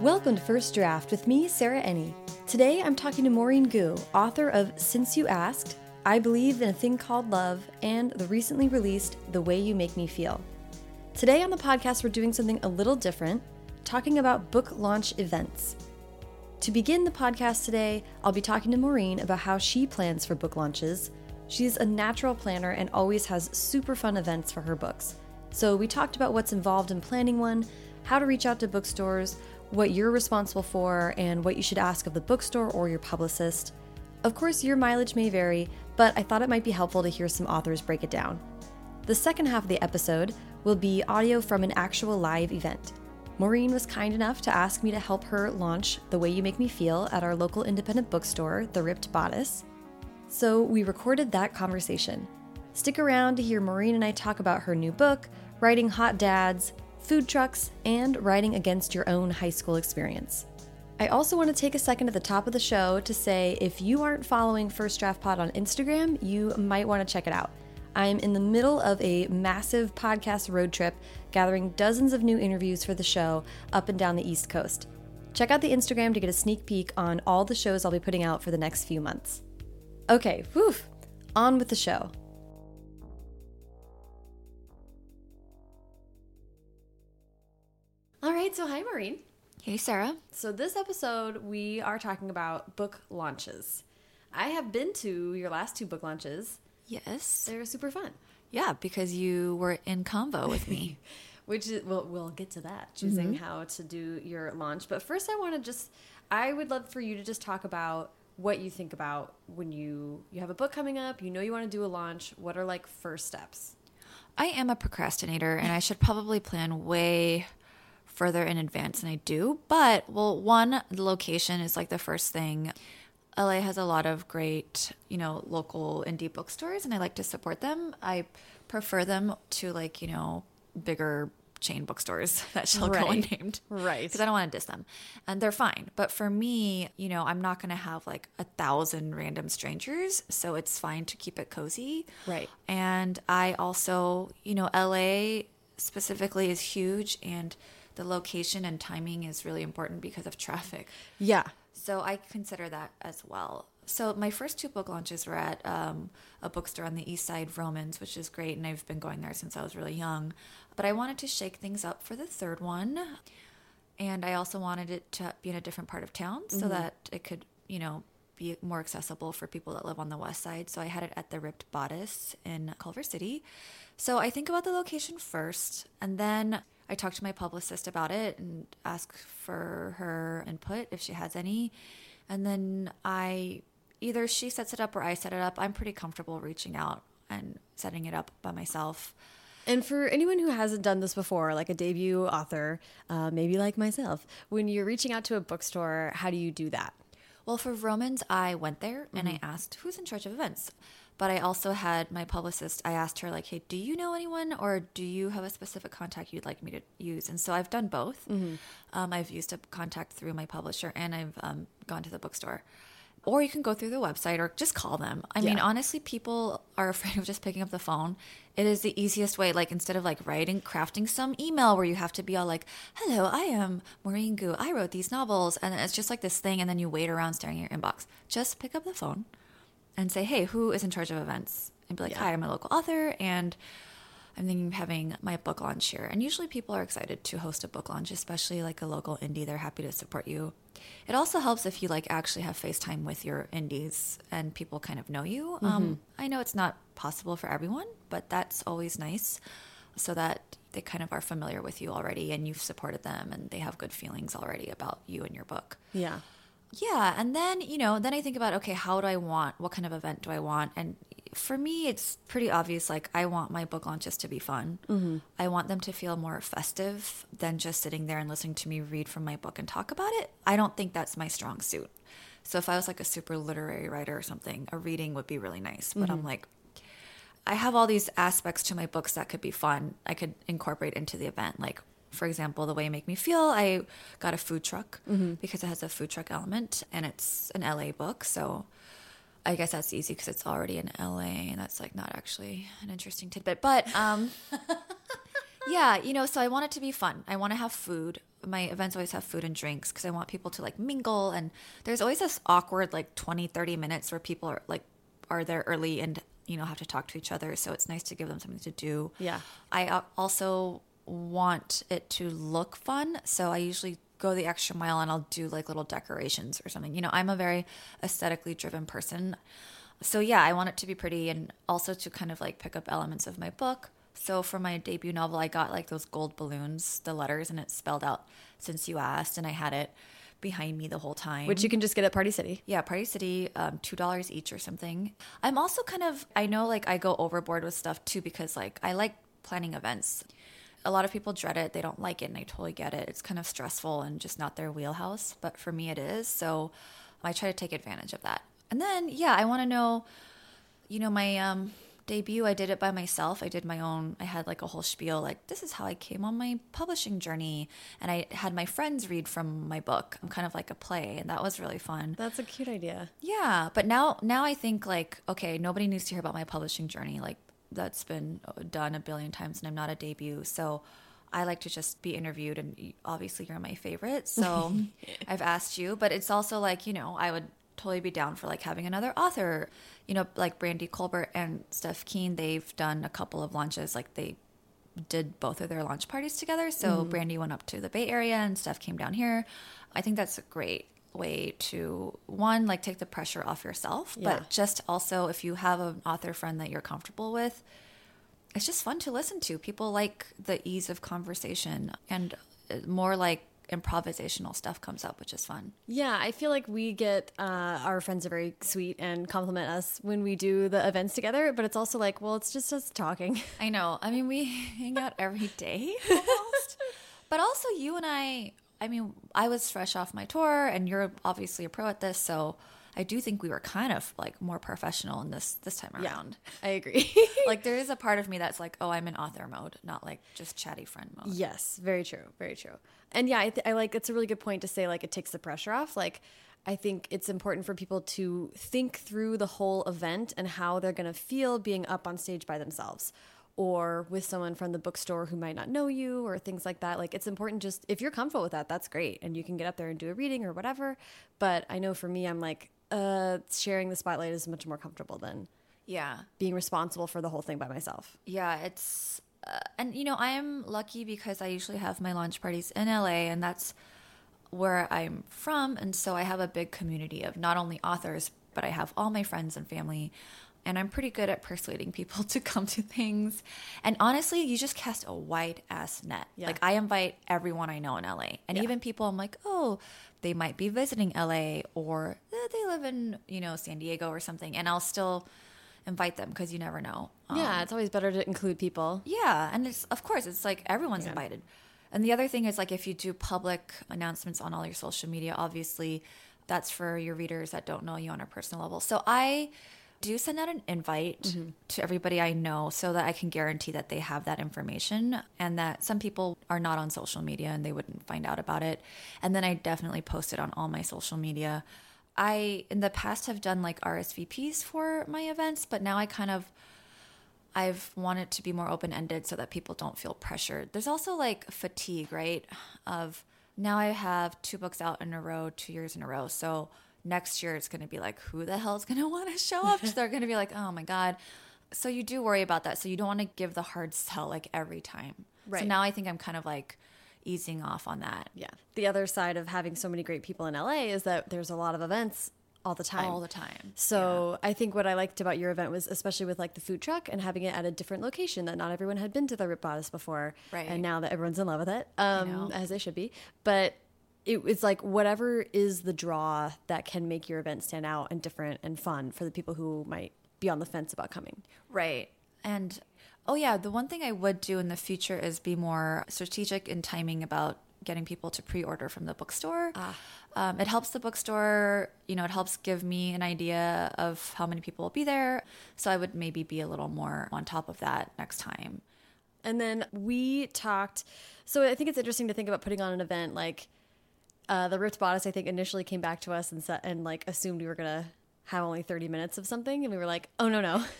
Welcome to First Draft with me, Sarah Enni. Today I'm talking to Maurene Goo, author of Since You Asked, I Believe in a Thing Called Love, and the recently released The Way You Make Me Feel. Today on the podcast, we're doing something a little different, talking about book launch events. To begin the podcast today, I'll be talking to Maurene about how she plans for book launches. She's a natural planner and always has super fun events for her books. So we talked about what's involved in planning one, how to reach out to bookstores, what you're responsible for, and what you should ask of the bookstore or your publicist. Of course, your mileage may vary, but I thought it might be helpful to hear some authors break it down. The second half of the episode will be audio from an actual live event. Maurene was kind enough to ask me to help her launch The Way You Make Me Feel at our local independent bookstore, The Ripped Bodice. So we recorded that conversation. Stick around to hear Maurene and I talk about her new book, writing hot dads, food trucks, and writing against your own high school experience. I also want to take a second at the top of the show to say if you aren't following First Draft Pod on Instagram, you might want to check it out. I'm in the middle of a massive podcast road trip, gathering dozens of new interviews for the show up and down the East Coast. Check out the Instagram to get a sneak peek on all the shows I'll be putting out for the next few months. Okay, whew, on with the show. All right, so hi, Maurene. Hey, Sarah. So, this episode, we are talking about book launches. I have been to your last two book launches. Yes. They were super fun. Yeah, because you were in convo with me. Which is, well, we'll get to that, choosing Mm-hmm. how to do your launch. But first, I want to just, I would love for you to just talk about what you think about when you you have a book coming up, you know you want to do a launch. What are like first steps? I am a procrastinator and I should probably plan way further in advance than I do. But, well, one, the location is like the first thing. LA has a lot of great, you know, local indie bookstores and I like to support them. I prefer them to like, you know, bigger chain bookstores that shall go Right. unnamed. Right. Because I don't want to diss them. And they're fine. But for me, you know, I'm not going to have like a thousand random strangers. So it's fine to keep it cozy. Right. And I also, you know, LA specifically is huge and the location and timing is really important because of traffic. Yeah. So I consider that as well. So my first two book launches were at um, a bookstore on the east side, Vroman's, which is great, and I've been going there since I was really young. But I wanted to shake things up for the third one, and I also wanted it to be in a different part of town so that it could, you know, be more accessible for people that live on the west side. So I had it at the Ripped Bodice in Culver City. So I think about the location first, and then I talk to my publicist about it and ask for her input if she has any. And then I either she sets it up or I set it up. I'm pretty comfortable reaching out and setting it up by myself. And for anyone who hasn't done this before, like a debut author, uh, maybe like myself, when you're reaching out to a bookstore, how do you do that? Well, for Vroman's, I went there and I asked who's in charge of events. But I also had my publicist, I asked her, like, hey, do you know anyone or do you have a specific contact you'd like me to use? And so I've done both. Um, I've used a contact through my publisher and I've um, gone to the bookstore. Or you can go through the website or just call them. I mean, honestly, people are afraid of just picking up the phone. It is the easiest way. Like, instead of like writing, crafting some email where you have to be all like, hello, I am Maurene Goo. I wrote these novels. And it's just like this thing. And then you wait around staring at your inbox. Just pick up the phone and say, hey, who is in charge of events? And be like, Yeah. hi, I'm a local author. And I'm thinking of having my book launch here. And usually people are excited to host a book launch, especially like a local indie. They're happy to support you. It also helps if you like actually have FaceTime with your indies and people kind of know you. Um, I know it's not possible for everyone, but that's always nice so that they kind of are familiar with you already and you've supported them and they have good feelings already about you and your book. Yeah. Yeah, and then, you know, then I think about okay, how do I want what kind of event do I want? And for me, it's pretty obvious like I want my book launches to be fun. Mm-hmm. I want them to feel more festive than just sitting there and listening to me read from my book and talk about it. I don't think that's my strong suit. So if I was like a super literary writer or something, a reading would be really nice, but I'm like I have all these aspects to my books that could be fun. I could incorporate into the event. Like, for example, the way you make me feel. I got a food truck because it has a food truck element and it's an LA book. So I guess that's easy because it's already in LA and that's like not actually an interesting tidbit. But um, yeah, you know, so I want it to be fun. I want to have food. my events always have food and drinks because I want people to like mingle. And there's always this awkward like 20, 30 minutes where people are like, are there early and, you know, have to talk to each other. So it's nice to give them something to do. Yeah. I uh, also want it to look fun. So I usually go the extra mile and I'll do like little decorations or something. You know, I'm a very aesthetically driven person. So yeah, I want it to be pretty and also to kind of like pick up elements of my book. So for my debut novel, I got like those gold balloons, the letters, and it spelled out since you asked, and I had it behind me the whole time. Which you can just get at Party City. Yeah, Party City, um, two dollars each or something. I'm also kind of I know like I go overboard with stuff too because like I like planning events. A lot of people dread it, they don't like it, and I totally get it. It's kind of stressful and just not their wheelhouse, but for me it is. So I try to take advantage of that. And then yeah, I want to know, you know, my um debut, I did it by myself. I did my own, I had like a whole spiel, like, this is how I came on my publishing journey. And I had my friends read from my book. I'm kind of like a play, and that was really fun. That's a cute idea. Yeah. But now, now I think like, okay, nobody needs to hear about my publishing journey. Like, that's been done a billion times, and I'm not a debut. So, I like to just be interviewed, and obviously you're my favorite, so I've asked you. But it's also like you know I would totally be down for like having another author. You know, like Brandy Colbert and Steph Kuehn, they've done a couple of launches. Like they did both of their launch parties together. So mm. Brandy went up to the Bay Area and Steph came down here. I think that's great way to one like take the pressure off yourself, yeah. but just also if you have an author friend that you're comfortable with, it's just fun to listen to. People like the ease of conversation and uh, more like improvisational stuff comes up, which is fun. Yeah, I feel like we get uh, our friends are very sweet and compliment us when we do the events together, but it's also like, well, it's just us talking. I know. I mean, we hang out every day almost. but also, you and I, I mean, I was fresh off my tour, and you're obviously a pro at this, so. I do think we were kind of like more professional in this this time around. Yeah, I agree. like there is a part of me that's like, oh, I'm in author mode, not like just chatty friend mode. Yes, very true, very true. And yeah, I, th- I like it's a really good point to say like it takes the pressure off. Like I think it's important for people to think through the whole event and how they're going to feel being up on stage by themselves or with someone from the bookstore who might not know you or things like that. Like it's important just if you're comfortable with that, that's great and you can get up there and do a reading or whatever. But I know for me I'm like uh sharing the spotlight is much more comfortable than yeah, being responsible for the whole thing by myself. Yeah, it's uh, and you know, I am lucky because I usually have my launch parties in LA, and that's where I'm from. And so I have a big community of not only authors, but I have all my friends and family. And I'm pretty good at persuading people to come to things. And honestly, you just cast a wide ass net. Yeah. Like, I invite everyone I know in LA. And yeah. even people I'm like, oh, they might be visiting LA or eh, they live in, you know, San Diego or something. And I'll still invite them because you never know. Um, yeah, it's always better to include people. Yeah, and it's of course it's like everyone's yeah. invited. And the other thing is like if you do public announcements on all your social media, obviously that's for your readers that don't know you on a personal level. So I do send out an invite mm-hmm. to everybody I know so that I can guarantee that they have that information and that some people are not on social media and they wouldn't find out about it. And then I definitely post it on all my social media. I in the past have done like RSVPs for my events, but now I kind of I've wanted to be more open ended so that people don't feel pressured. There's also like fatigue, right? Of now I have two books out in a row, two years in a row. So next year it's going to be like, who the hell is going to want to show up? so they're going to be like, oh my God. So you do worry about that. So you don't want to give the hard sell like every time. Right. So now I think I'm kind of like, easing off on that. Yeah. The other side of having so many great people in LA is that there's a lot of events all the time. All the time. So yeah. I think what I liked about your event was especially with like the food truck and having it at a different location that not everyone had been to the Ripped Bodice before. Right. And now that everyone's in love with it, um, as they should be. But it, it's like whatever is the draw that can make your event stand out and different and fun for the people who might be on the fence about coming. Right. And Oh, yeah. The one thing I would do in the future is be more strategic in timing about getting people to pre order from the bookstore. Ah. Um, it helps the bookstore, you know, it helps give me an idea of how many people will be there. So I would maybe be a little more on top of that next time. And then we talked. So I think it's interesting to think about putting on an event like uh, the Ripped Bodice. I think initially came back to us and set, and like assumed we were gonna have only thirty minutes of something, and we were like, oh no no.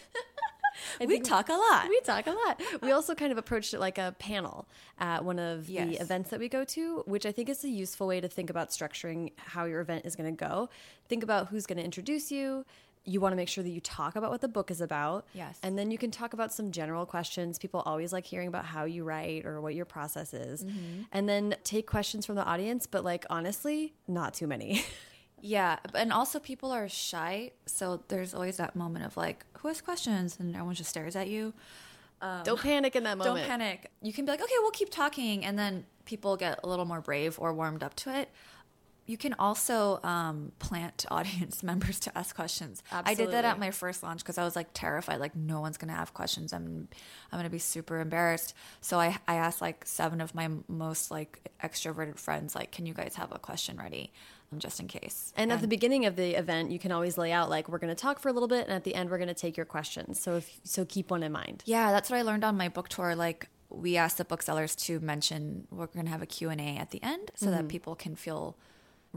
We talk a lot. We talk a lot. We also kind of approached it like a panel at one of the events that we go to, which I think is a useful way to think about structuring how your event is going to go. Think about who's going to introduce you. You want to make sure that you talk about what the book is about. Yes. And then you can talk about some general questions. People always like hearing about how you write or what your process is. Mm-hmm. And then take questions from the audience, but like honestly, not too many. Yeah, and also people are shy, so there's always that moment of like, who has questions, and everyone just stares at you. Don't panic in that moment. Don't panic. You can be like, okay, we'll keep talking, and then people get a little more brave or warmed up to it. You can also um, plant audience members to ask questions. I did that at my first launch because I was like terrified, like no one's gonna have questions. I'm, I'm gonna be super embarrassed. So I, I asked like seven of my most like extroverted friends, like, can you guys have a question ready, um, just in case. And at the beginning of the event, you can always lay out like we're going to talk for a little bit, and at the end, we're going to take your questions. So if so, keep one in mind. Yeah, that's what I learned on my book tour. Like we asked the booksellers to mention we're going to have a Q&A at the end so Mm-hmm. that people can feel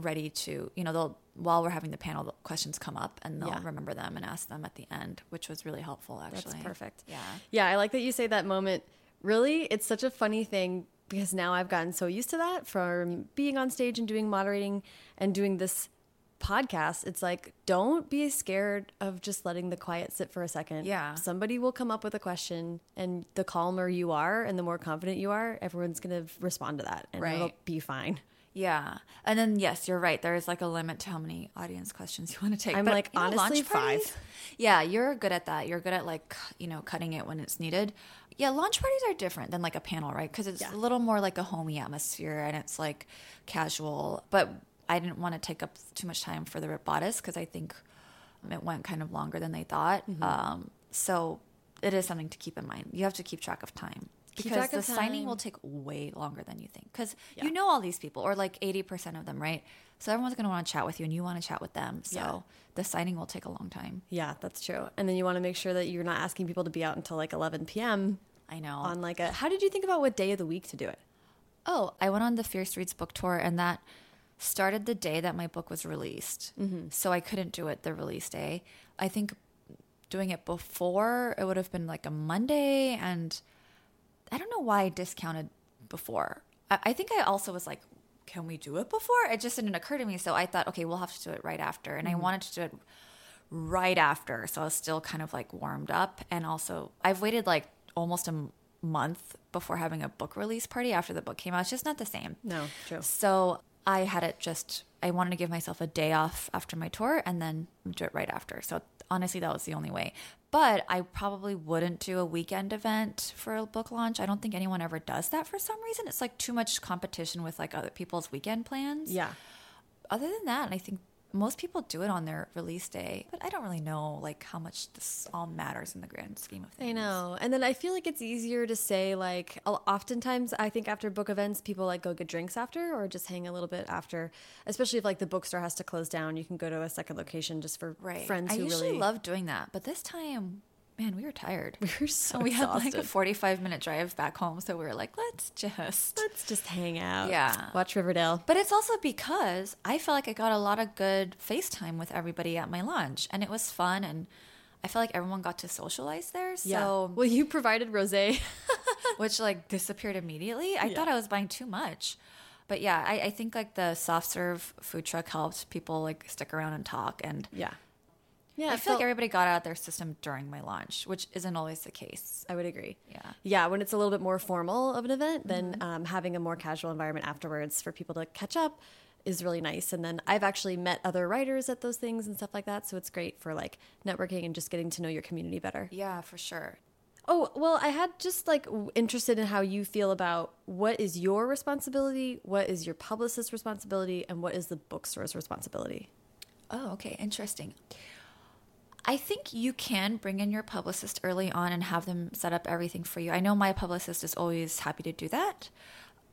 ready to, you know, they'll while we're having the panel, the questions come up and they'll Yeah. remember them and ask them at the end, which was really helpful actually. That's perfect. Yeah. Yeah, I like that you say that moment. Really, it's such a funny thing because now I've gotten so used to that from being on stage and doing moderating and doing this podcast. It's like, don't be scared of just letting the quiet sit for a second. Yeah. Somebody will come up with a question, and the calmer you are and the more confident you are, everyone's going to respond to that and it'll be fine. Yeah. And then yes, you're right. There is like a limit to how many audience questions you want to take. I'm like, you know, honestly, launch five. Yeah, you're good at that. You're good at like, you know, cutting it when it's needed. Yeah, launch parties are different than like a panel, right? Because it's Yeah. a little more like a homey atmosphere and it's like casual. But I didn't want to take up too much time for the Ripped Bodice because I think it went kind of longer than they thought. Mm-hmm. Um, so it is something to keep in mind. You have to keep track of time. Because the signing will take way longer than you think. Because Yeah. you know all these people, or like 80% of them, right? So everyone's going to want to chat with you and you want to chat with them. So Yeah. the signing will take a long time. Yeah, that's true. And then you want to make sure that you're not asking people to be out until like 11 p.m. I know. on like a. How did you think about what day of the week to do it? oh, I went on the Fierce Reads book tour and that started the day that my book was released. Mm-hmm. So I couldn't do it the release day. I think doing it before, it would have been like a Monday. And I don't know why I discounted before. I, I think I also was like, can we do it before? It just didn't occur to me. So I thought, okay, we'll have to do it right after. And I mm-hmm. wanted to do it right after. So I was still kind of like warmed up. And also, I've waited like almost a m- month before having a book release party after the book came out. It's just not the same. No, true. So I had it just, I wanted to give myself a day off after my tour and then do it right after. So honestly, that was the only way. But I probably wouldn't do a weekend event for a book launch. I don't think anyone ever does that for some reason. It's like too much competition with like other people's weekend plans Yeah. other than that, I think most people do it on their release day, but I don't really know like how much this all matters in the grand scheme of things. I know. And then I feel like it's easier to say, like, oftentimes I think after book events, people like go get drinks after or just hang a little bit after, especially if like the bookstore has to close down. You can go to a second location just for Right. friends I who usually really love doing that, but this time, man, we were tired. We were so we had like a 45 minute drive back home, so we were like, let's just. Let's just hang out. Yeah. Watch Riverdale. But it's also because I felt like I got a lot of good FaceTime with everybody at my lunch, and it was fun, and I felt like everyone got to socialize there. So Yeah. Well, you provided rosé. which like disappeared immediately. I Yeah. thought I was buying too much. But yeah, I, I think like the soft serve food truck helped people like stick around and talk. And yeah. Yeah. I feel like everybody got out of their system during my launch, which isn't always the case. I would agree. Yeah. Yeah, when it's a little bit more formal of an event, then Mm-hmm. um, having a more casual environment afterwards for people to catch up is really nice. And then I've actually met other writers at those things and stuff like that. So it's great for like networking and just getting to know your community better. Yeah, for sure. Oh, well, I had just like interested in how you feel about what is your responsibility, what is your publicist's responsibility, and what is the bookstore's responsibility. Oh, okay. Interesting. I think you can bring in your publicist early on and have them set up everything for you. I know my publicist is always happy to do that,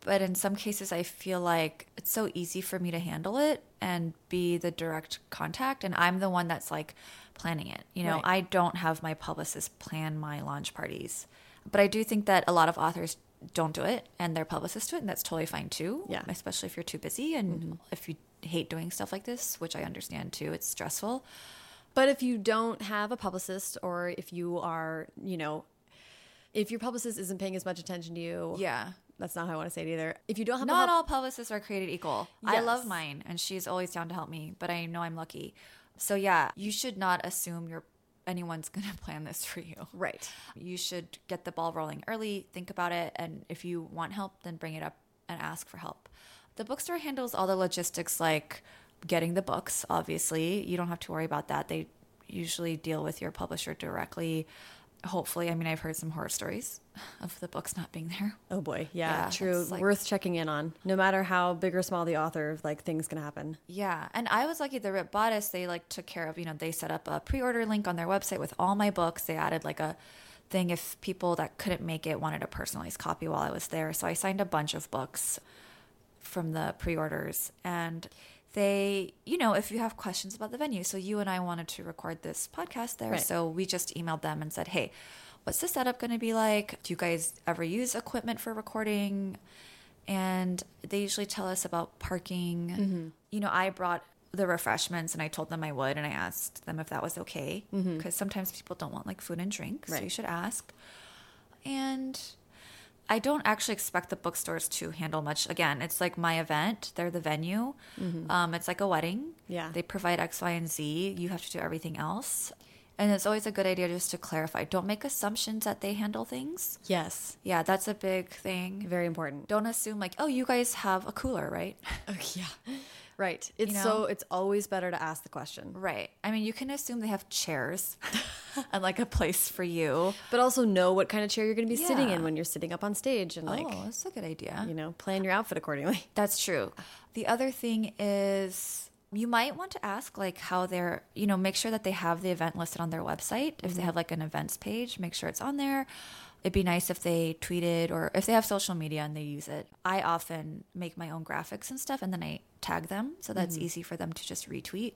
but in some cases, I feel like it's so easy for me to handle it and be the direct contact. And I'm the one that's like planning it. You know, Right. I don't have my publicist plan my launch parties, but I do think that a lot of authors don't do it and their publicists do it, and that's totally fine too. Yeah. Especially if you're too busy and mm-hmm. if you hate doing stuff like this, which I understand too, it's stressful. But if you don't have a publicist or if you are, you know, if your publicist isn't paying as much attention to you, Yeah. that's not how I want to say it either. If you don't have a Not all publicists are created equal. I love mine, and she's always down to help me. But I know I'm lucky. So yeah, you should not assume you're anyone's gonna plan this for you. right. You should get the ball rolling early. Think about it, and if you want help, then bring it up and ask for help. The bookstore handles all the logistics, like getting the books. Obviously, you don't have to worry about that. They usually deal with your publisher directly. Hopefully, I mean, I've heard some horror stories of the books not being there. Oh boy, yeah, Yeah, true. like- Worth checking in on. No matter how big or small the author, like things can happen. Yeah, and I was lucky. The Ripped Bodice, they like took care of. You know, they set up a pre-order link on their website with all my books. They added like a thing if people that couldn't make it wanted a personalized copy while I was there. So I signed a bunch of books from the pre-orders, and they, you know, if you have questions about the venue, so you and I wanted to record this podcast there, Right. so we just emailed them and said, hey. What's the setup going to be like? Do you guys ever use equipment for recording? and they usually tell us about parking. Mm-hmm. You know, I brought the refreshments and I told them I would, and I asked them if that was okay mm-hmm. because sometimes people don't want like food and drink, so you should ask. And I don't actually expect the bookstores to handle much. Again, it's like my event; they're the venue. Um, it's like a wedding. Yeah. they provide X, Y, and Z. You have to do everything else. And it's always a good idea just to clarify. Don't make assumptions that they handle things. Yes, Yeah, that's a big thing very important. don't assume like, oh, you guys have a cooler, right? Oh, yeah, right. It's know? so it's always better to ask the question, right. I mean, you can assume they have chairs and like a place for you. but also know what kind of chair you're going to be sitting in when you're sitting up on stage, and like oh, that's a good idea. you know, plan your outfit accordingly. That's true. The other thing is you might want to ask like how they're, you know, make sure that they have the event listed on their website. If they mm-hmm. have like an events page, make sure it's on there. It'd be nice if they tweeted or if they have social media and they use it. I often make my own graphics and stuff and then I tag them so that's easy for them to just retweet.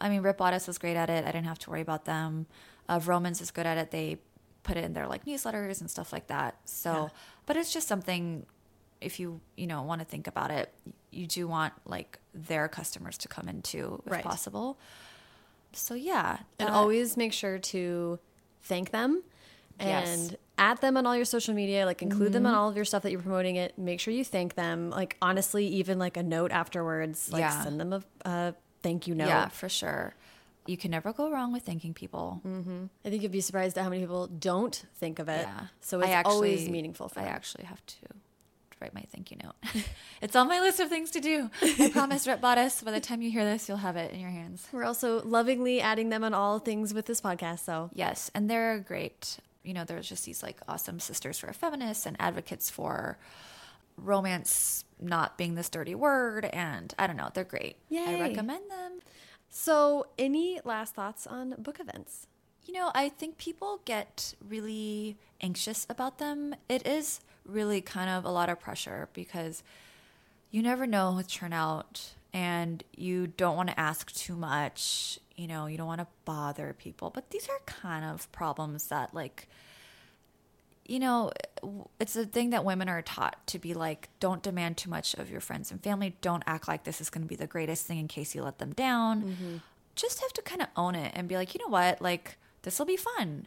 I mean, Ripped Bodice was great at it. I didn't have to worry about them. Uh, Vroman's is good at it. They put it in their like newsletters and stuff like that. So, but it's just something if you you know want to think about it you do want like their customers to come in too if Right. possible so yeah and that- always make sure to thank them and Yes. Mm-hmm. at them on all your social media like include them on all of your stuff that you're promoting it make sure you thank them. Like honestly even like a note afterwards like Yeah. send them a, a thank you note. yeah for sure. You can never go wrong with thanking people. I think you'd be surprised at how many people don't think of it. Yeah. So it's I actually, always meaningful for i them. actually have to write my thank you note. It's on my list of things to do. I promise Ripped Bodice by the time you hear this you'll have it in your hands. We're also lovingly adding them on all things with this podcast so. Yes, and they're great. You know, there's just these like awesome sisters for feminists and advocates for romance not being this dirty word and I don't know, they're great. I recommend them. so any last thoughts on book events You know, I think people get really anxious about them. It is really kind of a lot of pressure because you never know with turnout and you don't want to ask too much. You know, you don't want to bother people. But these are kind of problems that, like, you know, it's a thing that women are taught to be like, don't demand too much of your friends and family. Don't act like this is going to be the greatest thing in case you let them down. Mm-hmm. Just have to kind of own it and be like, you know what? Like, this will be fun.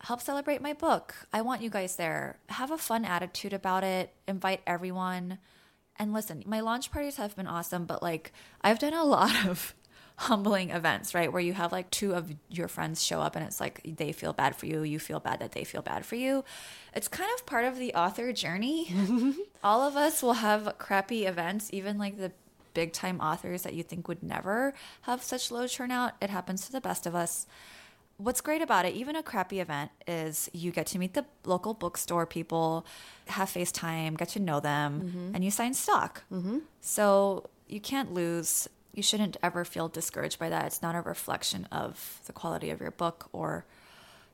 Help celebrate my book. I want you guys there. Have a fun attitude about it. Invite everyone. And listen, my launch parties have been awesome, but like, I've done a lot of humbling events, right? Where you have like two of your friends show up and it's like they feel bad for you, you feel bad that they feel bad for you. It's kind of part of the author journey. All of us will have crappy events, even like the big time authors that you think would never have such low turnout. It happens to the best of us. What's great about it, even a crappy event, is you get to meet the local bookstore people, have FaceTime, get to know them, and you sign stock. Mm-hmm. So you can't lose. You shouldn't ever feel discouraged by that. It's not a reflection of the quality of your book or,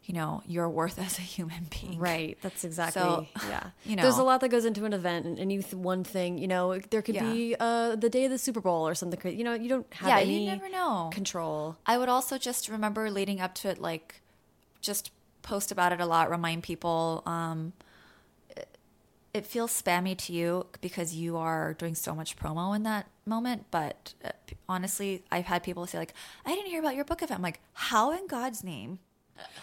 you know, your worth as a human being. Right. That's exactly. So, yeah. you know, there's a lot that goes into an event, and any th- one thing, you know, there could Yeah. be uh, the day of the Super Bowl or something. You know, you don't have Yeah, any you never know. control. I would also just remember leading up to it, like, just post about it a lot, remind people. Um, it, it feels spammy to you because you are doing so much promo in that moment. But uh, honestly, I've had people say like, "I didn't hear about your book event." I'm like, "How in God's name?"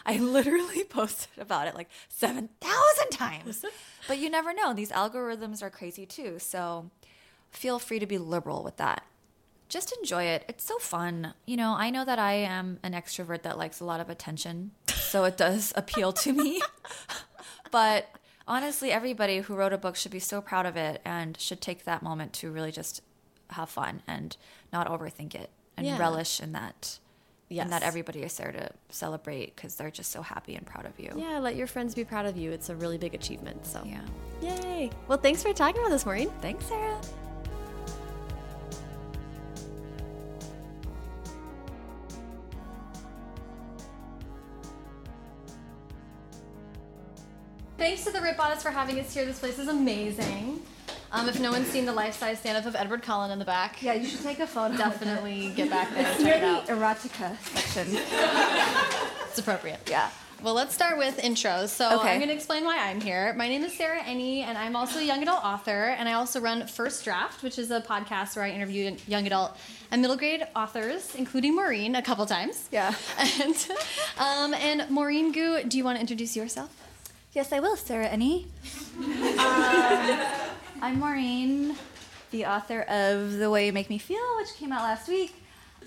I literally posted about it like seven thousand times. but you never know; these algorithms are crazy too. So feel free to be liberal with that. Just enjoy it. It's so fun. You know, I know that I am an extrovert that likes a lot of attention, so it does appeal to me. but honestly, everybody who wrote a book should be so proud of it and should take that moment to really just have fun and not overthink it and Yeah. relish in that. And that everybody is there to celebrate because they're just so happy and proud of you. Yeah, let your friends be proud of you. It's a really big achievement. So, Yeah. yay. Well, thanks for talking about this, Maurene. Thanks, Sarah. Thanks to the Ripped Bodice for having us here. This place is amazing. Um, if no one's seen the life-size stand-up of Edward Cullen in the back, Yeah, you should take a photo. definitely get back there and Near check it the out. erotica section. It's appropriate. Yeah. Well, let's start with intros. So Okay. I'm going to explain why I'm here. My name is Sarah Enni, and I'm also a young adult author, and I also run First Draft, which is a podcast where I interview young adult and middle grade authors, including Maurene, a couple times. Yeah. And, um, and Maurene Goo, do you want to introduce yourself? Yes, I will, Sarah Enni. um, I'm Maurene, the author of The Way You Make Me Feel, which came out last week.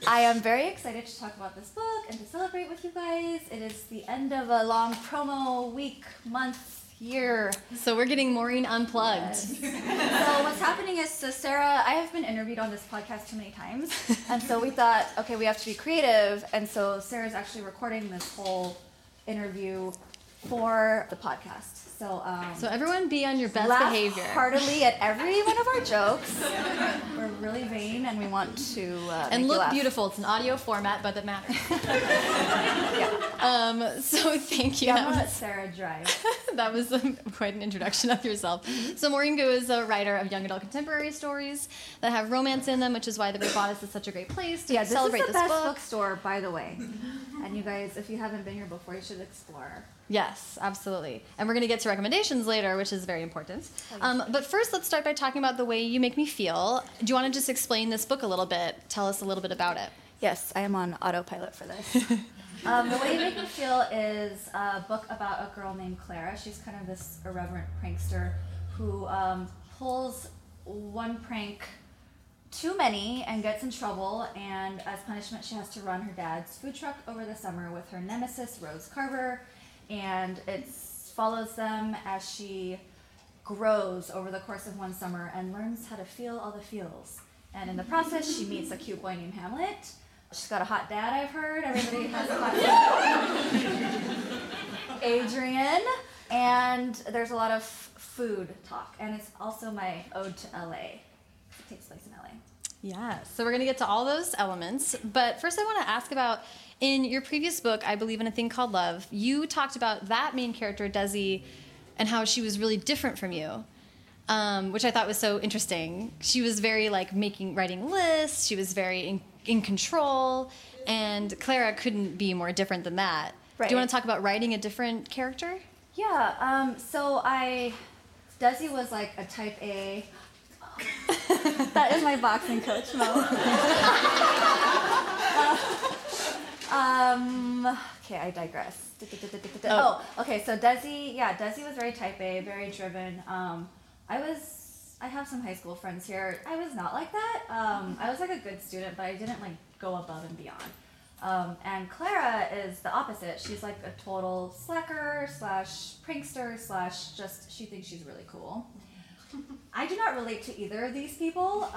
I am very excited to talk about this book and to celebrate with you guys. It is the end of a long promo week, month, year. So we're getting Maurene unplugged. so what's happening is, so Sarah, I have been interviewed on this podcast too many times, and so we thought, okay, we have to be creative, and so Sarah's actually recording this whole interview for the podcast. So, um, So everyone be on your best laugh behavior. heartily at every one of our jokes. We're really vain, and we want to uh, and look beautiful. It's an audio format, but that matters. Yeah, Um, so thank you. yeah I'm That was- Sarah drive. that was um, quite an introduction of yourself. So Maurene Goo is a writer of young adult contemporary stories that have romance in them, which is why the Bodice is such a great place to Yeah, this celebrate is the this best book. bookstore, by the way. And you guys, if you haven't been here before, you should explore. Yes, absolutely. And we're going to get to recommendations later, which is very important. Um, but first, let's start by talking about the way you make me feel. Do you want to just explain this book a little bit? Tell us a little bit about it. Yes, I am on autopilot for this. um, the Way You Make Me Feel is a book about a girl named Clara. She's kind of this irreverent prankster who um, pulls one prank too many and gets in trouble. And as punishment, she has to run her dad's food truck over the summer with her nemesis, Rose Carver. And it follows them as she grows over the course of one summer and learns how to feel all the feels. And in the process, she meets a cute boy named Hamlet. She's got a hot dad, I've heard. Everybody has a hot dad. Adrian. And there's a lot of food talk. And it's also my ode to LA. It takes place in LA. Yeah, so we're going to get to all those elements. But first, I want to ask about in your previous book, I Believe in a Thing Called Love, you talked about that main character, Desi, and how she was really different from you. Um, which I thought was so interesting. She was very like making writing lists. She was very in, in control, and Clara couldn't be more different than that. Do you want to talk about writing a different character? Yeah, um, so I, Desi was like a type A. that is my boxing coach, Mo. um, okay, I digress. Oh, okay, so Desi, yeah, Desi was very type A, very driven. Um, I was, I have some high school friends here. I was not like that. Um, I was like a good student, but I didn't like go above and beyond. Um, and Clara is the opposite. She's like a total slacker slash prankster slash just she thinks she's really cool. I do not relate to either of these people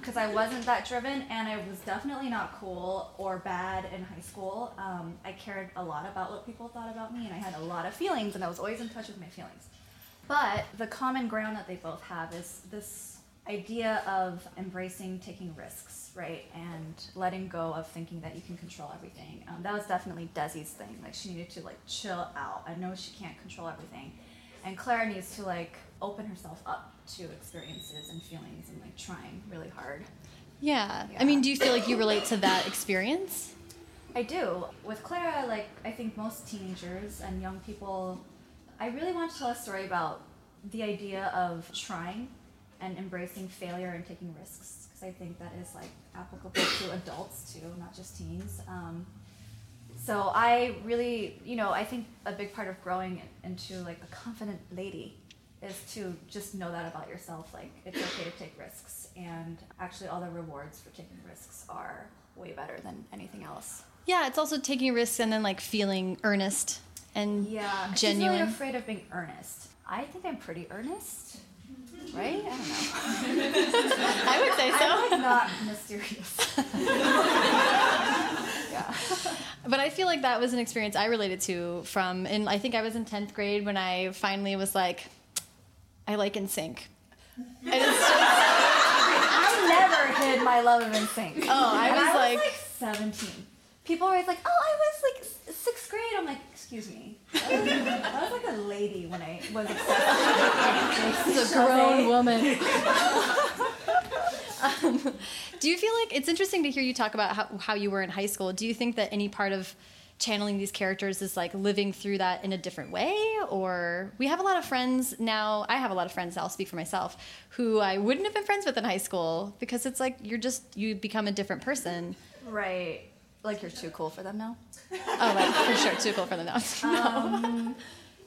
because I wasn't that driven and I was definitely not cool or bad in high school. Um, I cared a lot about what people thought about me and I had a lot of feelings and I was always in touch with my feelings. But the common ground that they both have is this idea of embracing taking risks, right? And letting go of thinking that you can control everything. Um, that was definitely Desi's thing. Like, she needed to, like, chill out. I know she can't control everything. And Clara needs to, like, open herself up to experiences and feelings and, like, trying really hard. Yeah. Yeah. I mean, do you feel like you relate to that experience? I do. With Clara, like I think most teenagers and young people, I really want to tell a story about the idea of trying and embracing failure and taking risks because I think that is like applicable to adults too, not just teens. Um, so I really, you know, I think a big part of growing into like a confident lady is to just know that about yourself. Like it's okay to take risks, and actually, all the rewards for taking risks are way better than anything else. Yeah, it's also taking risks and then like feeling earnest and Yeah, she's genuine. really afraid of being earnest. I think I'm pretty earnest, right? I don't know. I would say I'm like not mysterious. yeah. But I feel like that was an experience I related to from, and I think I was in 10th grade when I finally was like, I like NSYNC. it's just, I never hid my love of NSYNC. Oh, I And was like- 17. People were always like, "Oh, I was like sixth grade." I'm like, "Excuse me." I was, I was like a lady when I was obsessed. This is a grown woman. um, do you feel like it's interesting to hear you talk about how, how you were in high school? Do you think that any part of channeling these characters is like living through that in a different way? Or we have a lot of friends now, I have a lot of friends, I'll speak for myself, who I wouldn't have been friends with in high school because it's like you're just, you become a different person. Right. Like you're too cool for them now. Oh, like for sure, too cool for them now. Um,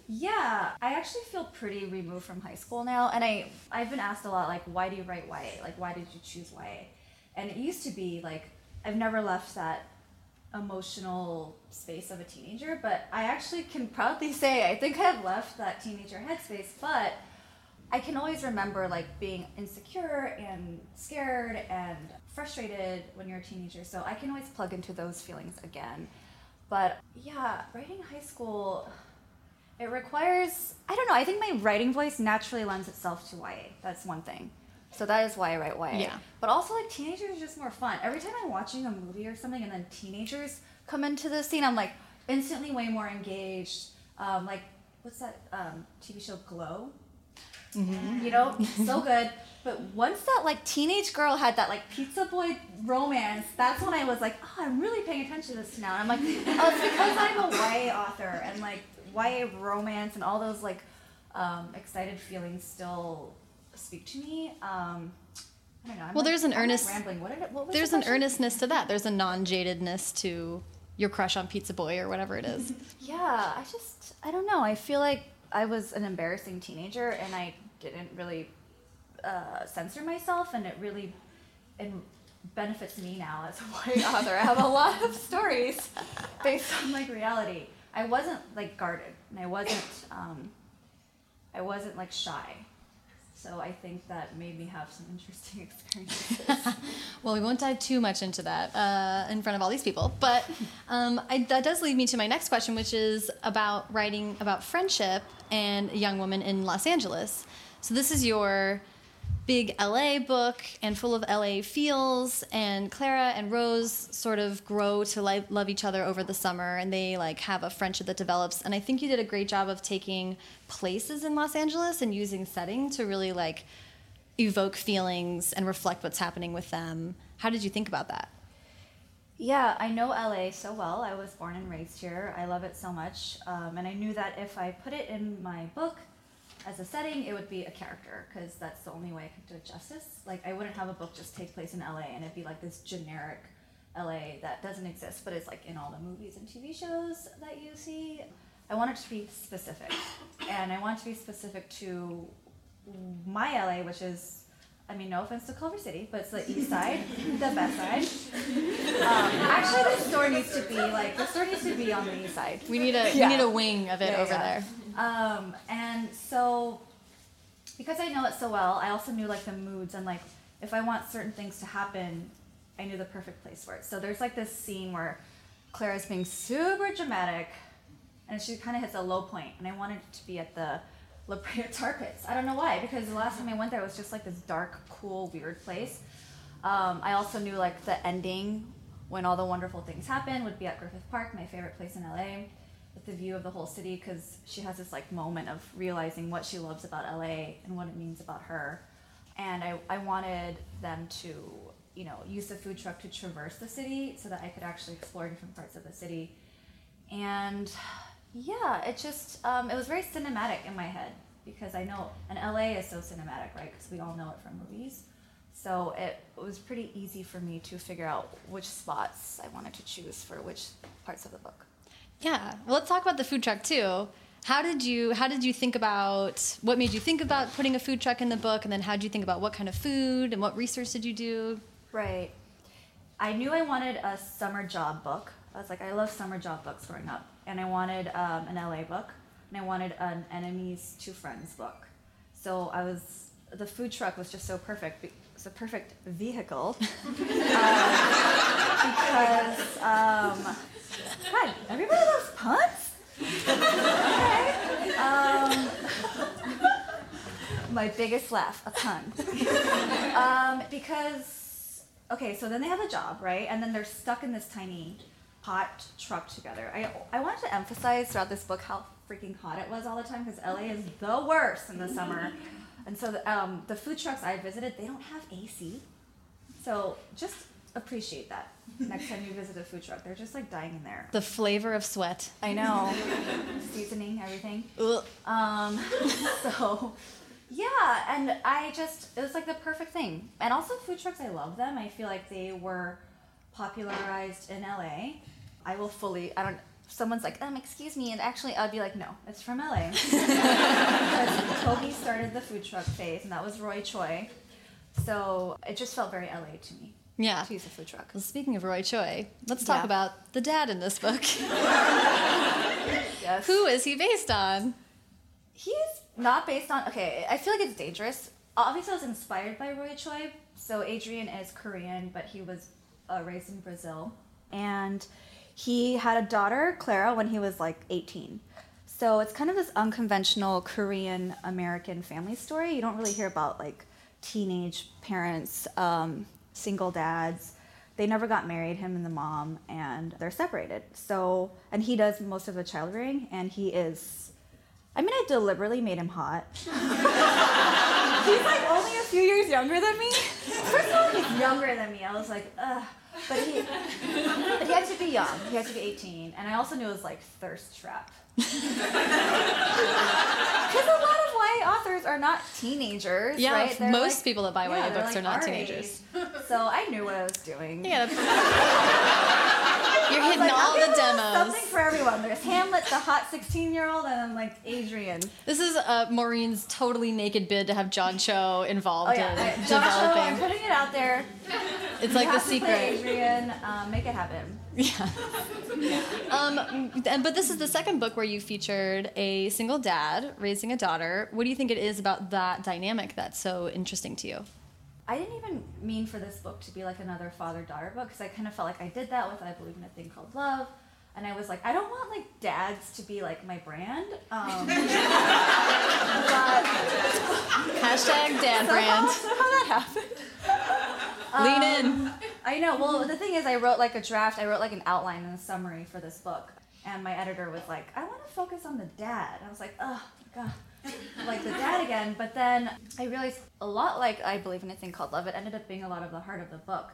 yeah, I actually feel pretty removed from high school now, and I I've been asked a lot like, why do you write YA? Like, why did you choose YA? And it used to be like I've never left that emotional space of a teenager, but I actually can proudly say I think I've left that teenager headspace, but I can always remember like being insecure and scared and frustrated when you're a teenager. So I can always plug into those feelings again. But yeah, writing high school, it requires, I don't know, I think my writing voice naturally lends itself to YA. That's one thing. So that is why I write YA. Yeah. But also, like, teenagers are just more fun. Every time I'm watching a movie or something and then teenagers come into the scene, I'm like instantly way more engaged. Um, like, what's that um, TV show, Glow? You know, so good. But once that like teenage girl had that like pizza boy romance, that's when I was like, oh, I'm really paying attention to this now. And I'm like, oh, it's because I'm a YA author and like YA romance and all those like um, excited feelings still speak to me. Um, I don't know. I'm Well, like- there's an I'm, like, rambling. What did it? What was There's the an earnestness to that. There's a non-jadedness to your crush on Pizza Boy or whatever it is. Yeah, I just I don't know. I feel like I was an embarrassing teenager and I didn't really uh, censor myself, and it really it benefits me now as a YA author. I have a lot of stories based on like reality. I wasn't like guarded, and I wasn't um, I wasn't like shy. So I think that made me have some interesting experiences. Well, we won't dive too much into that uh, in front of all these people, but um, I, that does lead me to my next question, which is about writing about friendship and a young woman in Los Angeles. So this is your big LA book and full of LA feels, and Clara and Rose sort of grow to li- love each other over the summer, and they like have a friendship that develops. And I think you did a great job of taking places in Los Angeles and using setting to really like evoke feelings and reflect what's happening with them. How did you think about that? Yeah, I know LA so well. I was born and raised here. I love it so much. Um, and I knew that if I put it in my book as a setting, it would be a character because that's the only way I could do it justice. Like, I wouldn't have a book just take place in LA and it'd be like this generic LA that doesn't exist, but is like in all the movies and TV shows that you see. I want it to be specific. And I want it to be specific to my LA, which is, I mean, no offense to Culver City, but it's the east side, the best side. Um, actually, the store needs to be like the store needs to be on the east side. We need a Yeah. we need a wing of it Yeah, over yeah. there. Um, and so, because I know it so well, I also knew like the moods and like if I want certain things to happen, I knew the perfect place for it. So there's like this scene where Clara's being super dramatic, and she kind of hits a low point, and I wanted it to be at the La Brea Tar Pits. I don't know why, because the last time I went there it was just like this dark, cool, weird place. Um, I also knew like the ending when all the wonderful things happen would be at Griffith Park, my favorite place in LA, the view of the whole city because she has this like moment of realizing what she loves about LA and what it means about her. And I, I wanted them to, you know, use the food truck to traverse the city so that I could actually explore different parts of the city. And yeah, it just um, it was very cinematic in my head. because I know, and LA is so cinematic, right? Because we all know it from movies. So it was pretty easy for me to figure out which spots I wanted to choose for which parts of the book. Yeah. Well, let's talk about the food truck too. How did you how did you think about what made you think about putting a food truck in the book and then how did you think about what kind of food and what research did you do? Right. I knew I wanted a summer job book. I was like, I love summer job books growing up. And I wanted um, an LA book. And I wanted an enemies to friends book. So I was, the food truck was just so perfect. A perfect vehicle. um, because, um, God, everybody loves puns? okay. Um, my biggest laugh, a pun. um, because, okay, so then they have a job, right? And then they're stuck in this tiny hot truck together. I, I wanted to emphasize throughout this book how freaking hot it was all the time because LA is the worst in the summer. And so the, um, the food trucks I visited, they don't have AC. So just appreciate that next time you visit a food truck. They're just like dying in there. The flavor of sweat. I know. Seasoning, everything. Ugh. Um, so, yeah, and I just, it was like the perfect thing. And also, food trucks, I love them. I feel like they were popularized in LA. I will fully, I don't, someone's like, um, excuse me, and actually I'd be like, no, it's from LA. because Kogi started the food truck phase, and that was Roy Choi. So it just felt very LA to me. Yeah. To use a food truck. Well, speaking of Roy Choi, let's talk Yeah. about the dad in this book. Yes. Who is he based on? He's not based on. Okay, I feel like it's dangerous. Obviously, I was inspired by Roy Choi. So Adrian is Korean, but he was uh, raised in Brazil, and he had a daughter, Clara, when he was like 18. So it's kind of this unconventional Korean American family story. You don't really hear about like teenage parents, um, single dads. They never got married, him and the mom, and they're separated. So, and he does most of the child rearing, and he is I mean, I deliberately made him hot. he's like only a few years younger than me. First of all, he's younger than me. I was like, ugh. But he, but he had to be young. He had to be 18. And I also knew it was like thirst trap. Because a lot of authors are not teenagers, Yeah, right? Most like- people that buy yeah, YA books like are not teenagers. age. So I knew what I was doing. Yeah. You're hitting like, all the give a little demos. Something for everyone. There's Hamlet, the hot 16 year old, and then like Adrian. This is uh, Maurene's totally naked bid to have John Cho involved Oh yeah, in I, Joshua, I'm putting it out there. It's You like the have to play secret. Adrian, um, make it happen. Yeah. Um, but this is the second book where you featured a single dad raising a daughter. What do you think it is about that dynamic that's so interesting to you? I didn't even mean for this book to be like another father-daughter book because I kind of felt like I did that with I Believe in a Thing Called Love. And I was like, I don't want like dads to be like my brand. Um, but Hashtag dad somehow, brand. somehow that happened. Lean Um, in. I know. Well, the thing is, I wrote like a draft. I wrote like an outline and a summary for this book, and my editor was like, "I want to focus on the dad." I was like, "Oh God." like the dad again, but then I realized a lot like I believe in a thing called love. It ended up being a lot of the heart of the book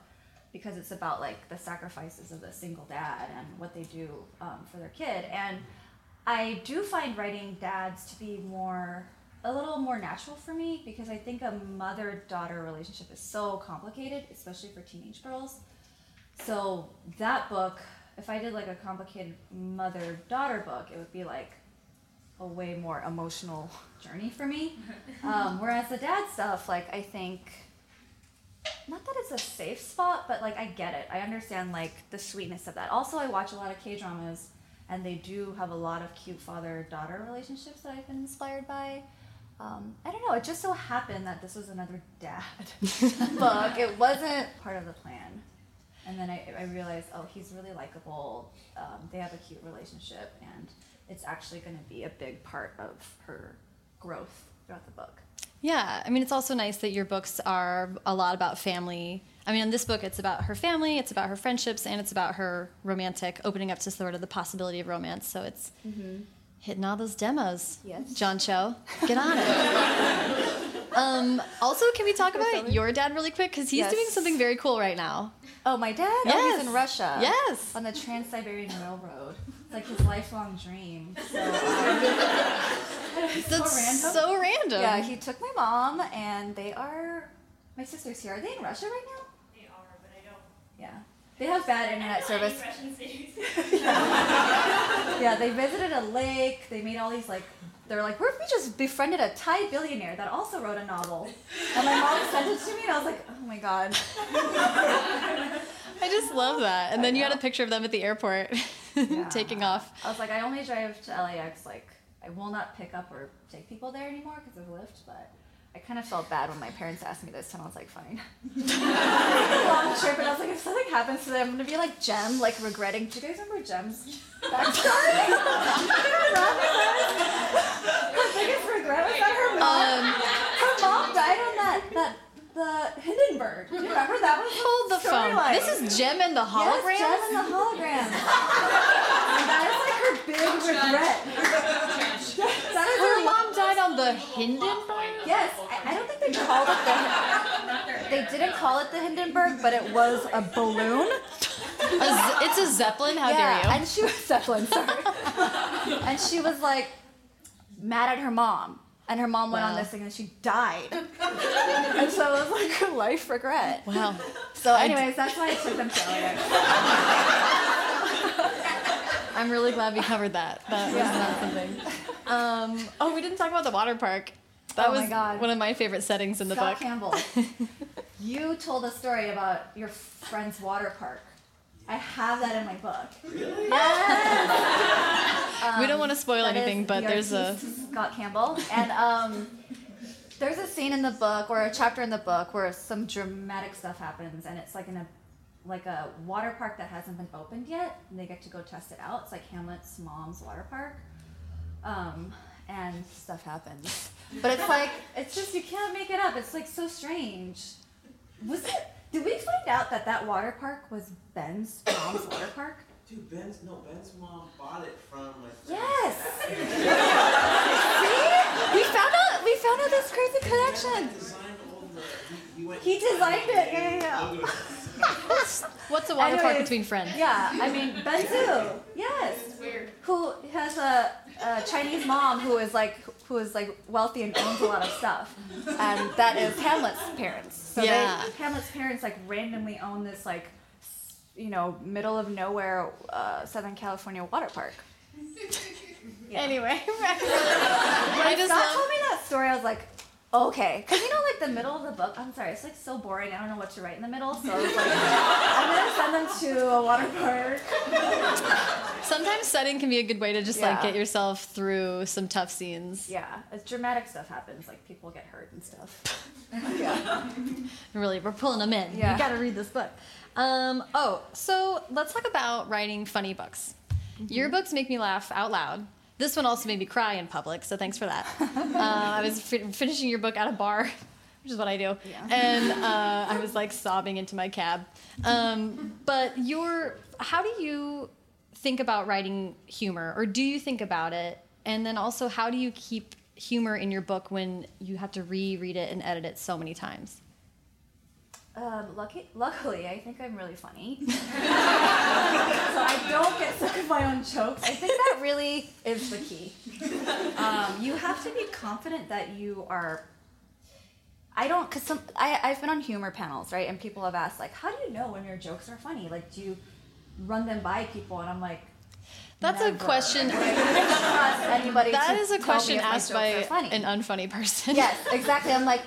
because it's about like the sacrifices of the single dad and what they do um, for their kid. And I do find writing dads to be more a little more natural for me because I think a mother daughter relationship is so complicated, especially for teenage girls. So that book, if I did like a complicated mother daughter book, it would be like a way more emotional journey for me. Um, whereas the dad stuff, like I think, not that it's a safe spot, but like I get it. I understand like the sweetness of that. Also, I watch a lot of K dramas, and they do have a lot of cute father daughter relationships that I've been inspired by. Um, I don't know. It just so happened that this was another dad book. It wasn't part of the plan. And then I, I realized, oh, he's really likable. Um, they have a cute relationship, and it's actually going to be a big part of her growth throughout the book. Yeah, I mean, it's also nice that your books are a lot about family. I mean, in this book, it's about her family, it's about her friendships, and it's about her romantic, opening up to sort of the possibility of romance. So it's hitting all those demos. Yes. John Cho, get on it. um, also, can we talk about your dad really quick? Because he's Yes. doing something very cool right now. Oh, my dad? Oh, Yes. he's in Russia. Yes. On the Trans Siberian Railroad. It's like his lifelong dream. So, um, That's random. so random. Yeah, he took my mom, and they are my sister's here. Are they in Russia right now? They are, but I don't. Yeah, they have bad internet don't know any service. Yeah, they visited a lake. They made all these like. They're like, what if we just befriended a Thai billionaire that also wrote a novel? And my mom sent it to me, and I was like, oh my god. I just love that. And then you had a picture of them at the airport Yeah. taking off. I was like, I only drive to LAX. Like, I will not pick up or take people there anymore because of Lyft. But I kind of felt bad when my parents asked me this, and I was like, fine. Long trip, and I was like, if something happens to them, I'm gonna be like Jem, like regretting. Do you guys remember Jem's backstory? her biggest regret was that her mom, Um, her mom died on that that the Hindenburg. Do you remember that one? hold the phone. storyline. This is Jem and the hologram. Yes, Jem and the hologram. and that is like her big regret. I they called it the. They didn't call it the Hindenburg, but it was a balloon. A Z- it's a zeppelin. How yeah, dare you? and she was Zeppelin, sorry. and she was like mad at her mom, and her mom went on this thing and she died. and so it was like her life regret. Wow. So, I d- anyways, that's why I took them to LAX. I'm really glad we covered that. That was Yeah. not something. Um, oh, we didn't talk about the water park. That Oh my was God. one of my favorite settings in the book. Scott book. Campbell, you told a story about your friend's water park. I have that in my book. Yes. we don't want to spoil That is anything, but the there's a. Scott Campbell, and um, there's a scene in the book or a chapter in the book where some dramatic stuff happens, and it's like in a like a water park that hasn't been opened yet, and they get to go test it out. It's like Hamlet's mom's water park, um, and stuff happens. But it's like it's just you can't make it up. It's like so strange. Was it? Did we find out that that water park was Ben's mom's water park? Dude, Ben's no Ben's mom bought it from like. Yes. See? We found out. We found out this crazy connection. Designed all the. He, he went. He designed it. Yeah, yeah, Look at What's a water park between friends? yeah. Yeah. I mean, Benzu. Yes. Weird. Who has a, a Chinese mom who is like who is like wealthy and owns a lot of stuff, and that is Hamlet's parents. So Yeah. they, Hamlet's parents like randomly own this like, you know, middle of nowhere uh, Southern California water park. Yeah. Anyway, When I just love. told me that story, I was like, okay, because you know, like the middle of the book. I'm sorry, it's like so boring. I don't know what to write in the middle, so I was like, I'm gonna send them to a water park. Sometimes setting can be a good way to just like get yourself through some tough scenes. Yeah, as dramatic stuff happens, like people get hurt and stuff. yeah. Really, we're pulling them in. Yeah. You got to read this book. Um, oh, so let's talk about writing funny books. Mm-hmm. Your books make me laugh out loud. This one also made me cry in public, so thanks for that. uh, I was fi- finishing your book at a bar, which is what I do, Yeah. and uh, I was like sobbing into my cab. Um, but your, how do you think about writing humor, or do you think about it? And then also, how do you keep humor in your book when you have to reread it and edit it so many times? Um, lucky, luckily, I think I'm really funny. so I don't get sick of my own jokes. I think that really is the key. Um, you have to be confident that you are. I don't, cause some I I've been on humor panels, right? And people have asked like, how do you know when your jokes are funny? Like, do you run them by people? And I'm like, That's a question. Like, I don't trust anybody. That is a question asked by funny. an unfunny person. yes, exactly. I'm like,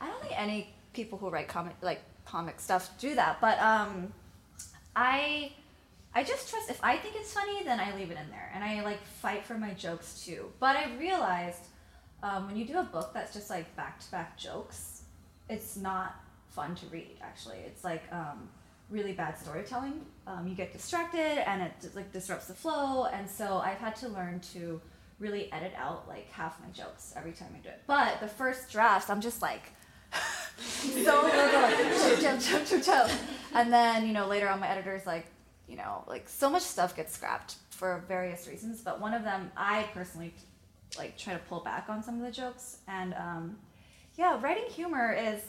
I don't think any people who write comic like comic stuff do that, but um, I I just trust if I think it's funny, then I leave it in there, and I like fight for my jokes too. But I realized um, when you do a book that's just like back to back jokes, it's not fun to read. Actually, it's like um, really bad storytelling. Um, you get distracted, and it like disrupts the flow, and so I've had to learn to really edit out like half my jokes every time I do it. But the first drafts, I'm just like so like. And then, you know, later on my editor's like, you know, like so much stuff gets scrapped for various reasons. But one of them, I personally like try to pull back on some of the jokes. And um, yeah, writing humor is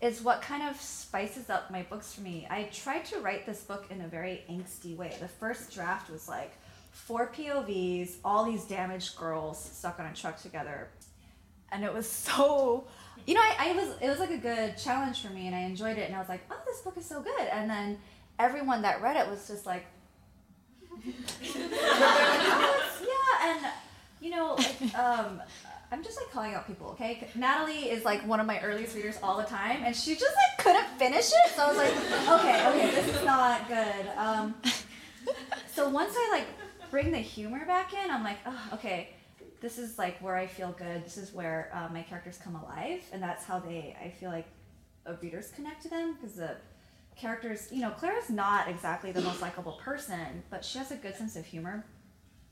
is what kind of spices up my books for me. I tried to write this book in a very angsty way. The first draft was like, four POVs, all these damaged girls stuck on a truck together, and it was so. You know, I, I was it was like a good challenge for me, and I enjoyed it, and I was like, oh, this book is so good, and then everyone that read it was just like, yeah, and you know, like, um, I'm just like calling out people, okay? Natalie is like one of my earliest readers all the time, and she just like couldn't finish it. So I was like, okay, okay, this is not good. Um, so once I like bring the humor back in, I'm like, oh, okay, this is like where I feel good. This is where uh, my characters come alive, and that's how they, I feel like, readers connect to them because the characters, you know, Clara's not exactly the most likable person, but she has a good sense of humor.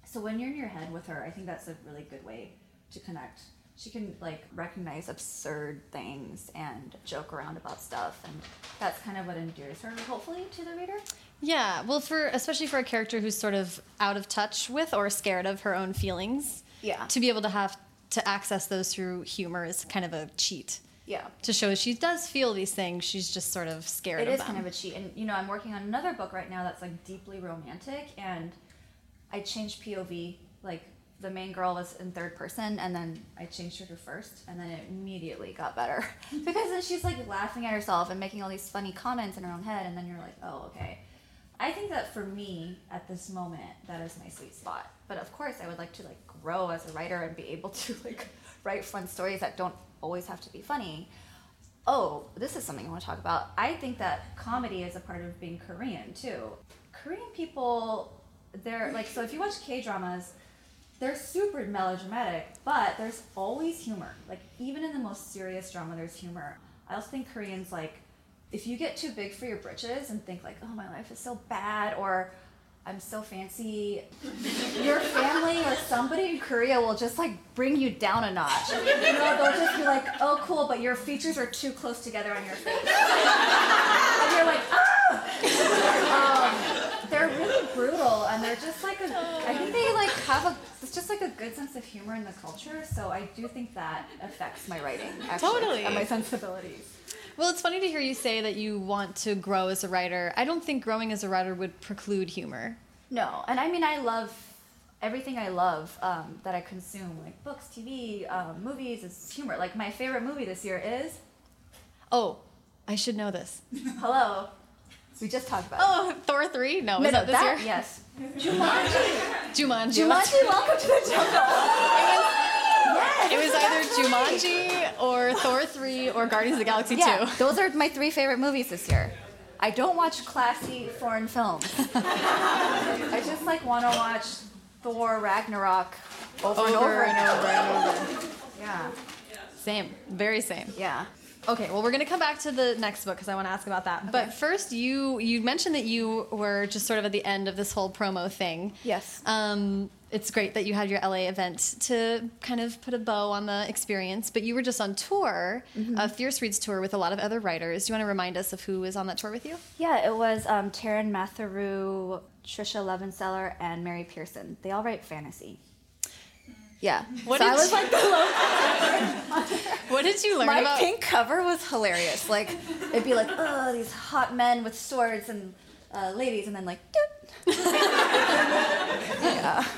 So when you're in your head with her, I think that's a really good way to connect. She can like recognize absurd things and joke around about stuff, and that's kind of what endears her, hopefully, to the reader. Yeah, well, for especially for a character who's sort of out of touch with or scared of her own feelings, Yeah. to be able to have to access those through humor is kind of a cheat. Yeah. To show she does feel these things, she's just sort of scared It of is them. kind of a cheat, and you know, I'm working on another book right now that's like deeply romantic, and I changed POV. Like the main girl was in third person, and then I changed her to first, and then it immediately got better because then she's like laughing at herself and making all these funny comments in her own head, and then you're like, oh, okay. I think that for me at this moment, that is my sweet spot. But of course, I would like to like grow as a writer and be able to like write fun stories that don't always have to be funny. Oh, this is something I want to talk about. I think that comedy is a part of being Korean too. Korean people, they're like, so if you watch K dramas, they're super melodramatic, but there's always humor. Like, even in the most serious drama, there's humor. I also think Koreans, like, if you get too big for your britches and think, like, oh, my life is so bad, or I'm so fancy, your family or somebody in Korea will just like bring you down a notch. You know, they'll just be like, oh, cool, but your features are too close together on your face. and you're like, ah! Um, they're really brutal and they're just like a, I think they like have a, just like a good sense of humor in the culture. So I do think that affects my writing, actually, Totally. and my sensibilities. Well, it's funny to hear you say that you want to grow as a writer. I don't think growing as a writer would preclude humor. No, and I mean I love everything I love um, that I consume, like books, TV, um, movies. Is humor. Like my favorite movie this year is Oh, I should know this. Hello. We just talked about. it. Oh, Thor 3? No, no, was no, that this that year? yes. Jumanji. Jumanji. Jumanji. Welcome to the jungle. yes. It was either Jumanji or Thor 3 or Guardians of the Galaxy Yeah, 2. those are my three favorite movies this year. I don't watch classy foreign films. I just like want to watch Thor Ragnarok over, and over and over and over. Yeah, Same. Very same. yeah. Okay, well, we're going to come back to the next book because I want to ask about that. But first, you you mentioned that you were just sort of at the end of this whole promo thing. Yes. Um, it's great that you had your LA event to kind of put a bow on the experience, but you were just on tour, a Fierce Reads tour with a lot of other writers. Do you want to remind us of who was on that tour with you? Yeah, it was um, Taran Matharu, Tricia Levenseller, and Mary Pearson. They all write fantasy. Yeah. What so did I was you- like the What did you learn My about? pink cover was hilarious. Like it'd be like, oh, these hot men with swords and uh, ladies, and then like, doot. Yeah.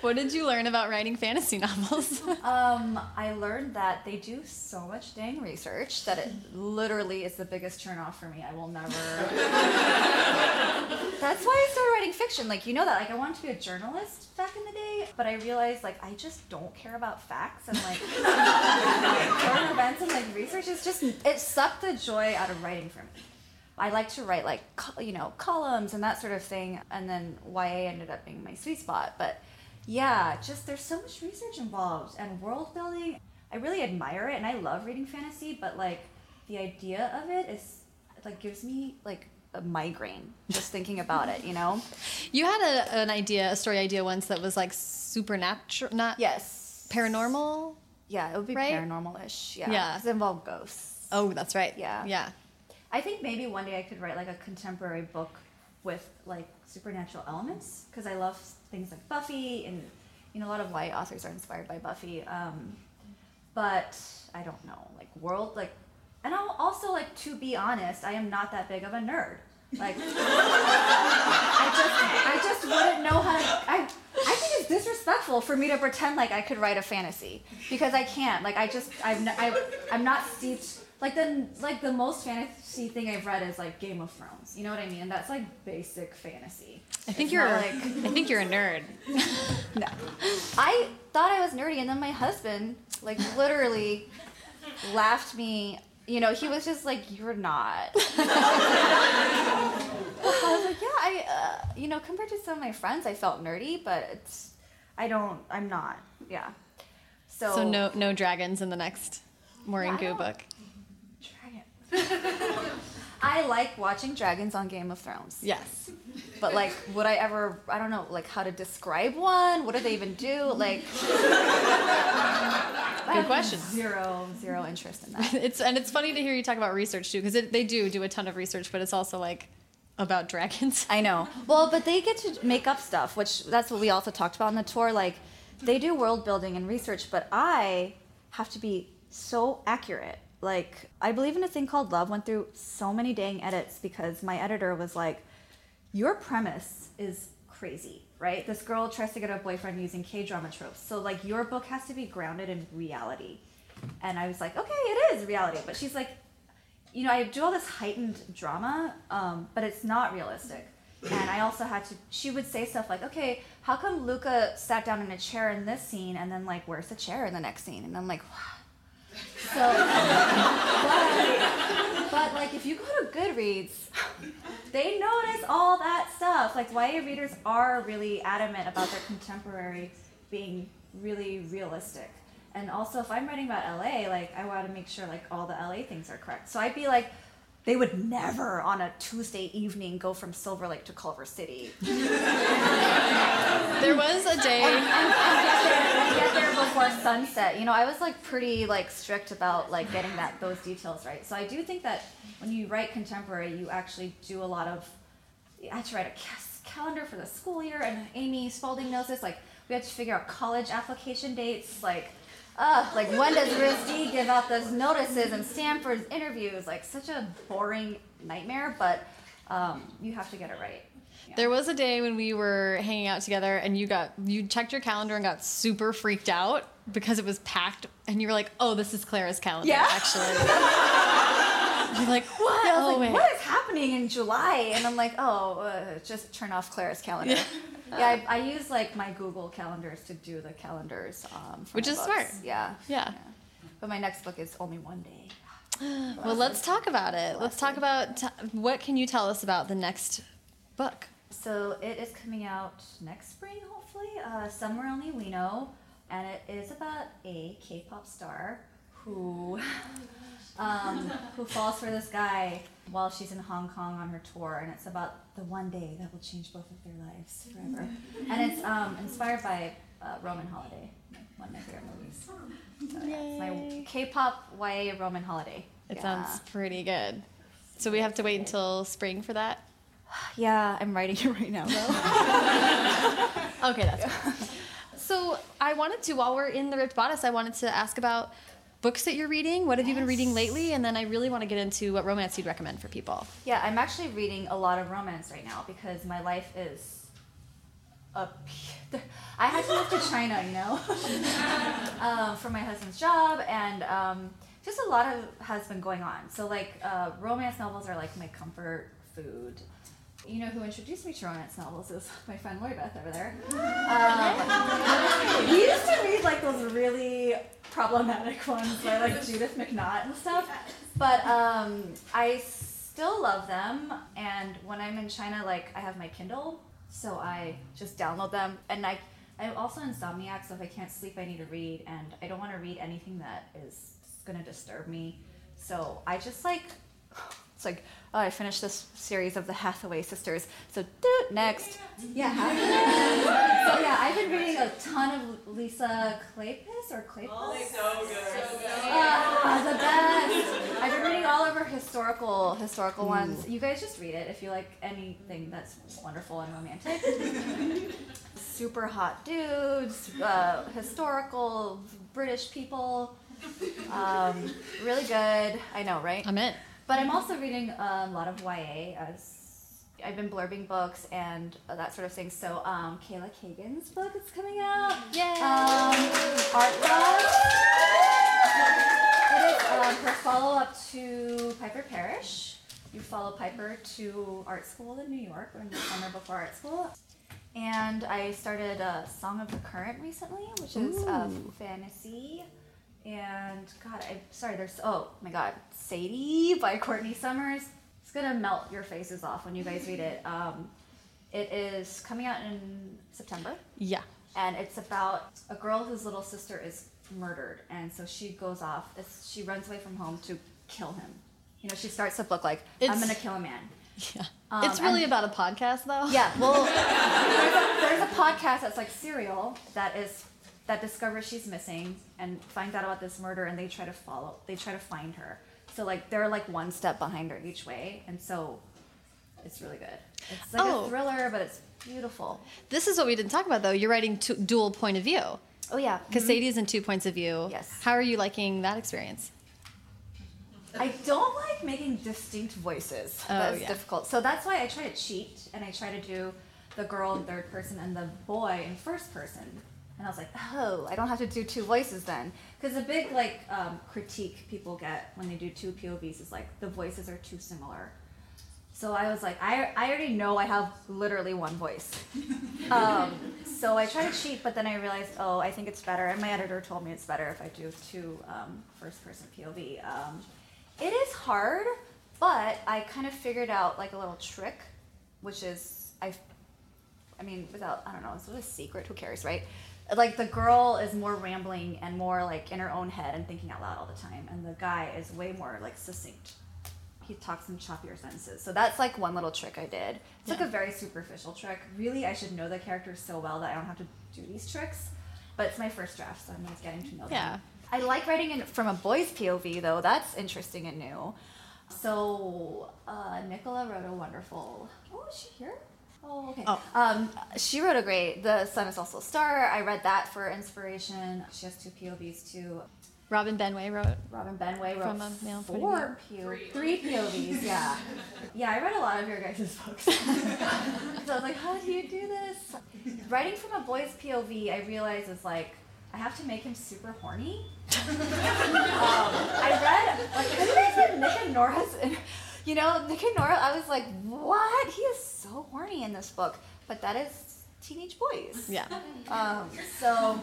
What did you learn about writing fantasy novels? Um, I learned that they do so much dang research that it literally is the biggest turn off for me. I will never. That's why I started writing fiction. Like you know that. Like I wanted to be a journalist back in the day, but I realized like I just don't care about facts and like current events and like research. is just it sucked the joy out of writing for me. I like to write like you know columns and that sort of thing, and then YA ended up being my sweet spot. But yeah, just there's so much research involved and world building. I really admire it, and I love reading fantasy. But like the idea of it is like gives me like a migraine just thinking about it. You know? you had a, an idea, a story idea once that was like supernatural, not Yes. paranormal. Yeah, it would be Right? paranormal-ish. Yeah. Yeah. It involved ghosts. Oh, that's right. Yeah. Yeah. I think maybe one day I could write like a contemporary book with like supernatural elements because I love things like Buffy and you know a lot of YA authors are inspired by Buffy. Um, but I don't know like world like and I'll also like to be honest I am not that big of a nerd. Like, I just, I just wouldn't know how to. I, I think it's disrespectful for me to pretend like I could write a fantasy because I can't. Like, I just, I've, n- I, I'm not steeped. Like the, like the most fantasy thing I've read is like Game of Thrones. You know what I mean? That's like basic fantasy. I think It's you're. like, I think you're a nerd. No. I thought I was nerdy, and then my husband, like, literally laughed me. You know, he was just like, "You're not." I was like, "Yeah, I, uh, you know, compared to some of my friends, I felt nerdy, but it's, I don't, I'm not. Yeah. So, So no, no dragons in the next Maurene Goo book. I like watching dragons on Game of Thrones. Yes. But like, would I ever? I don't know, like how to describe one. What do they even do? Like, Good question. Zero, zero interest in that. It's and it's funny to hear you talk about research too, because they do do a ton of research, but it's also like about dragons. I know. Well, but they get to make up stuff, which that's what we also talked about on the tour. Like, they do world building and research, but I have to be so accurate. Like, I believe in a thing called love. Went through so many dang edits because my editor was like, "Your premise is crazy." Right? This girl tries to get a boyfriend using K drama tropes. So, like, your book has to be grounded in reality. And I was like, okay, it is reality. But she's like, you know, I do all this heightened drama, um, but it's not realistic. And I also had to, she would say stuff like, okay, how come Luca sat down in a chair in this scene and then, like, where's the chair in the next scene? And I'm like, what? So, but, but, like, if you go to Goodreads, they notice all that stuff. Like, YA readers are really adamant about their contemporary being really realistic. And also, if I'm writing about LA, like, I want to make sure, like, all the LA things are correct. So I'd be like, they would never on a Tuesday evening go from Silver Lake to Culver City There was a day. and, and get, there, get there before sunset. You know, I was like pretty like strict about like getting that those details right. So I do think that when you write contemporary, you actually do a lot of. I had to write a calendar for the school year, and Amy Spalding knows this. Like we had to figure out college application dates, like. Uh, like when does RISD give out those notices and Stanford's interviews? Like such a boring nightmare, but um, you have to get it right. Yeah. There was a day when we were hanging out together, and you got you checked your calendar and got super freaked out because it was packed, and you were like, "Oh, this is Clara's calendar." Yeah. actually. You're like, "What?" Yeah, I was oh like, what is happening in July? And I'm like, oh, uh, just turn off Clara's calendar. Yeah, I, I use like my Google calendars to do the calendars. Um, for Which is books. smart. Yeah. Yeah. But my next book is only one day. Well, let's talk about it. Let's talk about t- what can you tell us about the next book? So it is coming out next spring, hopefully. Uh, Somewhere Only We Know. And it is about a K pop star who. Um, who falls for this guy while she's in Hong Kong on her tour, and it's about the one day that will change both of their lives forever. And it's um, inspired by uh, Roman Holiday, one of my favorite movies. So, yeah, it's my K-pop YA Roman Holiday. It yeah. sounds pretty good. So we have to wait until spring for that. Yeah, I'm writing it right now though. Okay, that's good. So I wanted to, while we're in the Ripped Bodice, I wanted to ask about books that you're reading. What have you been reading lately? And then I really want to get into what romance you'd recommend for people. Yeah, I'm actually reading a lot of romance right now because my life is a. I had to move to China, you know, um, for my husband's job, and um, just a lot of has been going on. So like, uh, romance novels are like my comfort food. You know who introduced me to romance novels is my friend Lori Beth over there. Um, he used to read like those really problematic ones by like Judith McNaught and stuff. But um, I still love them, and when I'm in China, like I have my Kindle, so I just download them. And I, I'm also insomniac, so if I can't sleep, I need to read, and I don't want to read anything that is gonna disturb me. So I just like, it's like, oh, I finished this series of the Hathaway sisters, so doot, next. Yeah. so yeah, I've been reading a ton of Lisa Kleypas or Kleypas. Oh, so good. Ah, the best. I've been reading all of her historical historical ones. You guys just read it if you like anything that's wonderful and romantic. Super hot dudes, uh, historical British people. Um, really good. I know, right? I'm in. But I'm also reading a lot of YA, as I've been blurbing books and uh, that sort of thing. So um, Kayla Cagan's book is coming out. Yay! Um, Art Love. It is um, her follow up to Piper Perish. You follow Piper to art school in New York, or in the summer before art school. And I started a Song of the Current recently, which is a fantasy. And God, I'm sorry. There's oh my God, Sadie by Courtney Summers. It's gonna melt your faces off when you guys read it. Um, it is coming out in September Yeah. and it's about a girl whose little sister is murdered, and so she goes off. It's, she runs away from home to kill him. You know, she starts the book like, "I'm gonna kill a man." Yeah. Um, it's really and- about a podcast, though. Yeah, well, there's a, there's a podcast that's like Serial that is that discovers she's missing and finds out about this murder, and they try to follow. They try to find her. So like they're like one step behind her each way, and so it's really good. It's like Oh. a thriller, but it's beautiful. This is what we didn't talk about, though. You're writing two, dual point of view. Oh yeah, Because Sadie's in two points of view. Mm-hmm. Yes. How are you liking that experience? I don't like making distinct voices. Oh, that's yeah. difficult. So that's why I try to cheat and I try to do the girl in third person and the boy in first person. And I was like, oh, I don't have to do two voices then. Because a big like um, critique people get when they do two POVs is like the voices are too similar. So I was like, I, I already know I have literally one voice. Um, so I tried to cheat, but then I realized, oh, I think it's better. And my editor told me it's better if I do two um, first person POV. Um, it is hard, but I kind of figured out like a little trick, which is I, I mean, without I don't know, it's a secret. Who cares, right? Like the girl is more rambling and more like in her own head and thinking out loud all the time, and the guy is way more like succinct. He talks in choppier sentences. So that's like one little trick I did. It's like a very superficial trick. Really, I should know the characters so well that I don't have to do these tricks. But it's my first draft, so I'm just getting to know them. Yeah. I like writing in, from a boy's POV though. That's interesting and new. So uh, Nicola wrote a wonderful. Oh, is she here? Oh, okay. Oh. Um, she wrote a great. The sun is also a star. I read that for inspiration. She has two POVs too. Robin Benway wrote. Robin Benway wrote From a male point of four PO, three POVs. Yeah, yeah. I read a lot of your guys' books. so I was like, how do you do this? Writing from a boy's POV, I realize is like I have to make him super horny. um, I read like have you guys read Nick and Nora's? You know, Nick and Nora. I was like, what? He is so horny in this book, but that is teenage boys. Yeah. Um, so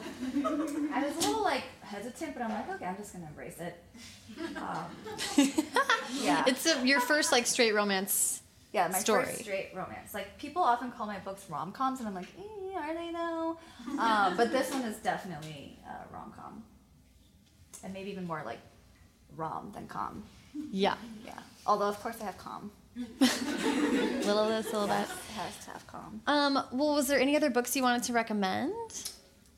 I was a little like hesitant, but I'm like, okay, I'm just gonna embrace it. Um, yeah, It's a, your first like straight romance. yeah, my story. first straight romance. Like people often call my books rom coms, and I'm like, eh, are they though? Um, but this one is definitely a rom com, and maybe even more like rom than com. Yeah. Yeah. Although of course I have calm. Little this, little that. Yes, it has to have com. Um, well, was there any other books you wanted to recommend?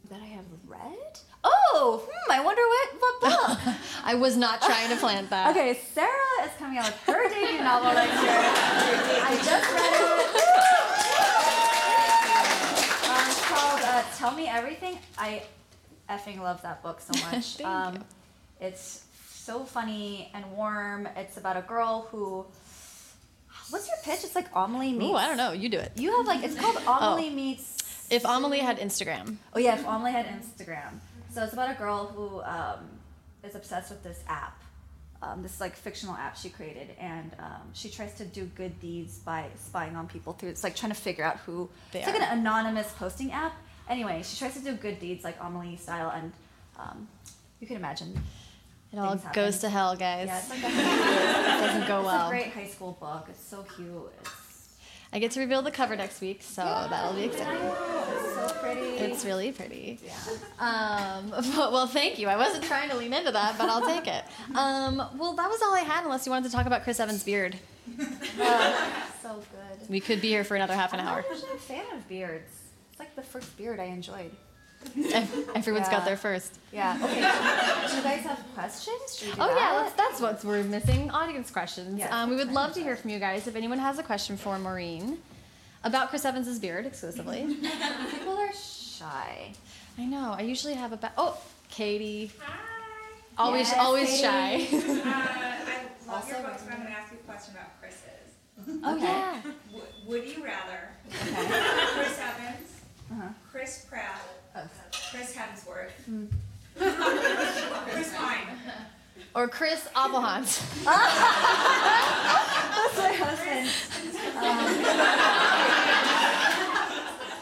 That I have read. Oh, hmm, I wonder what what book. I was not trying to plant that. Okay, Sarah is coming out with her debut novel next year. I just read it. Um, it's called uh, Tell Me Everything. I effing love that book so much. Um. It's so funny and warm. It's about a girl who. What's your pitch? It's like Amelie meets. Ooh, I don't know. You do it. You have like it's called Amelie meets. If Amelie had Instagram. Oh yeah, if Amelie had Instagram. So it's about a girl who um, is obsessed with this app, um, this like fictional app she created, and um, she tries to do good deeds by spying on people through. It's like trying to figure out who. They it's like an anonymous posting app. Anyway, she tries to do good deeds like Amelie style, and um, you can imagine. It all happen. goes to hell, guys. Yeah, it's like a, it doesn't go it's a well. great high school book. It's so cute. It's, I get to reveal the cover next week, so that'll be exciting. it's so pretty. It's really pretty. yeah. Um, well, well, thank you. I wasn't trying to lean into that, but I'll take it. Um, well, that was all I had, unless you wanted to talk about Chris Evans' beard. Uh, so good. We could be here for another half an hour. I'm hour. not usually a fan of beards. It's like the first beard I enjoyed. Ev- Everyone's got Yeah. there first. Yeah. Okay. do you guys have questions? Do Oh yeah, that? let's, that's what we're missing. Audience questions. Yes, um, we would love to hear from you guys. If anyone has a question for Maurene about Chris Evans' beard exclusively. People are shy. I know. I usually have a ba- oh Katie, Hi. always Yes, always Katie. shy. Uh, I love Also your books, but I'm going to ask you a question about Chris's. Oh yeah. W- Would you rather Okay. Chris Evans, Uh-huh. Chris Pratt, Chris Hemsworth, Hmm. Chris Pine? Or Chris Abelhans. That's my husband. Um,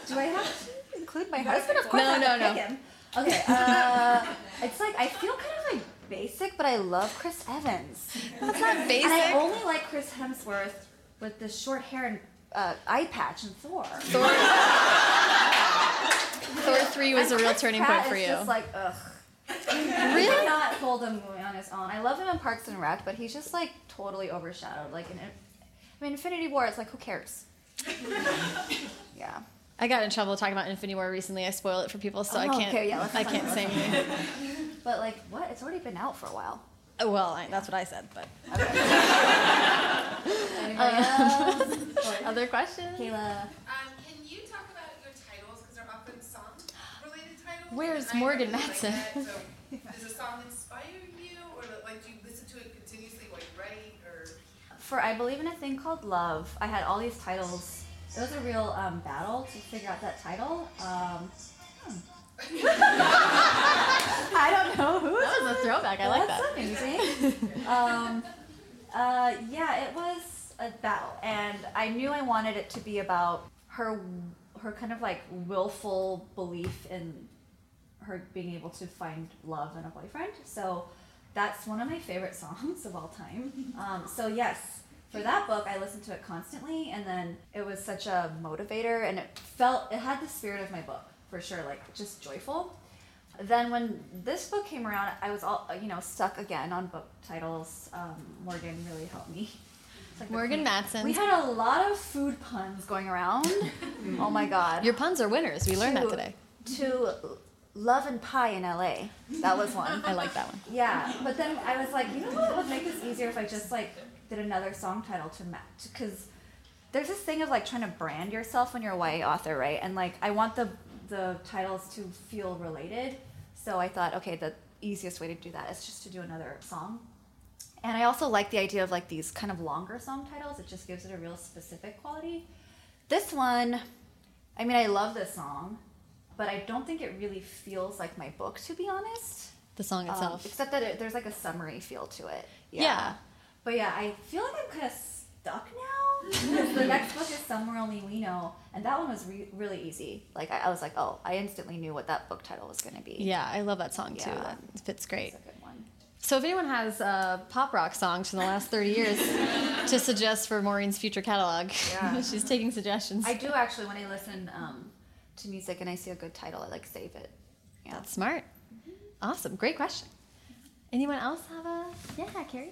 do I have to include my husband? Of course No, no, gonna no. him. Okay. Uh, it's like I feel kind of like basic, but I love Chris Evans. That's not basic. And I only like Chris Hemsworth with the short hair and uh, eye patch and Thor. Thor. Thor 3 was a real Chris turning Pratt point for is you. Just like ugh. Really? He cannot hold a movie on his own. I love him in Parks and Rec, but he's just like totally overshadowed. Like in, I mean, Infinity War. It's like who cares? yeah. I got in trouble talking about Infinity War recently. I spoil it for people, so I Oh, can't. okay, yeah, let's I can't say anything. But like, what? It's already been out for a while. Oh, well, I, that's what I said. But Anybody else? other questions? Kayla. Um, can you talk about your titles because they're often song-related titles? Where's Morgan really like Matson? that, so does a song inspire you, or like do you listen to it continuously while you write, or? For I believe in a thing called love. I had all these titles. It was a real um, battle to figure out that title. Um, hmm. I don't know who. That was a throwback. I like That's that. amazing. um, uh, yeah, it was a battle, and I knew I wanted it to be about her, her kind of like willful belief in her being able to find love and a boyfriend. So that's one of my favorite songs of all time. Um, so yes, for that book, I listened to it constantly, and then it was such a motivator, and it felt it had the spirit of my book for sure, like just joyful. Then when this book came around, I was all you know stuck again on book titles. Um, Morgan really helped me. Like Morgan. Matson. We had a lot of food puns going around. oh my god. Your puns are winners. We learned that today. To Love and Pie in LA. That was one. I like that one. Yeah, but then I was like, you know what would make this easier if I just like did another song title to match? Because there's this thing of like trying to brand yourself when you're a YA author, right? And like I want the the titles to feel related. So I thought, okay, the easiest way to do that is just to do another song. And I also like the idea of like these kind of longer song titles. It just gives it a real specific quality. This one, I mean, I love this song, but I don't think it really feels like my book, to be honest. The song Um, itself. except that it, there's like a summary feel to it. Yeah. yeah. But yeah, I feel like I'm kind of stuck now. The next book is Somewhere Only We Know. And that one was re- really easy. Like, I, I was like, oh, I instantly knew what that book title was going to be. yeah, I love that song too. Yeah. That fits great. It's a good one. So if anyone has uh, pop rock songs from the last 30 years to suggest for Maurene's future catalog, Yeah. she's taking suggestions. I do actually, when I listen um, to music and I see a good title, I like save it. Yeah. That's smart. Awesome. Great question. Anyone else have a? Yeah, Carrie.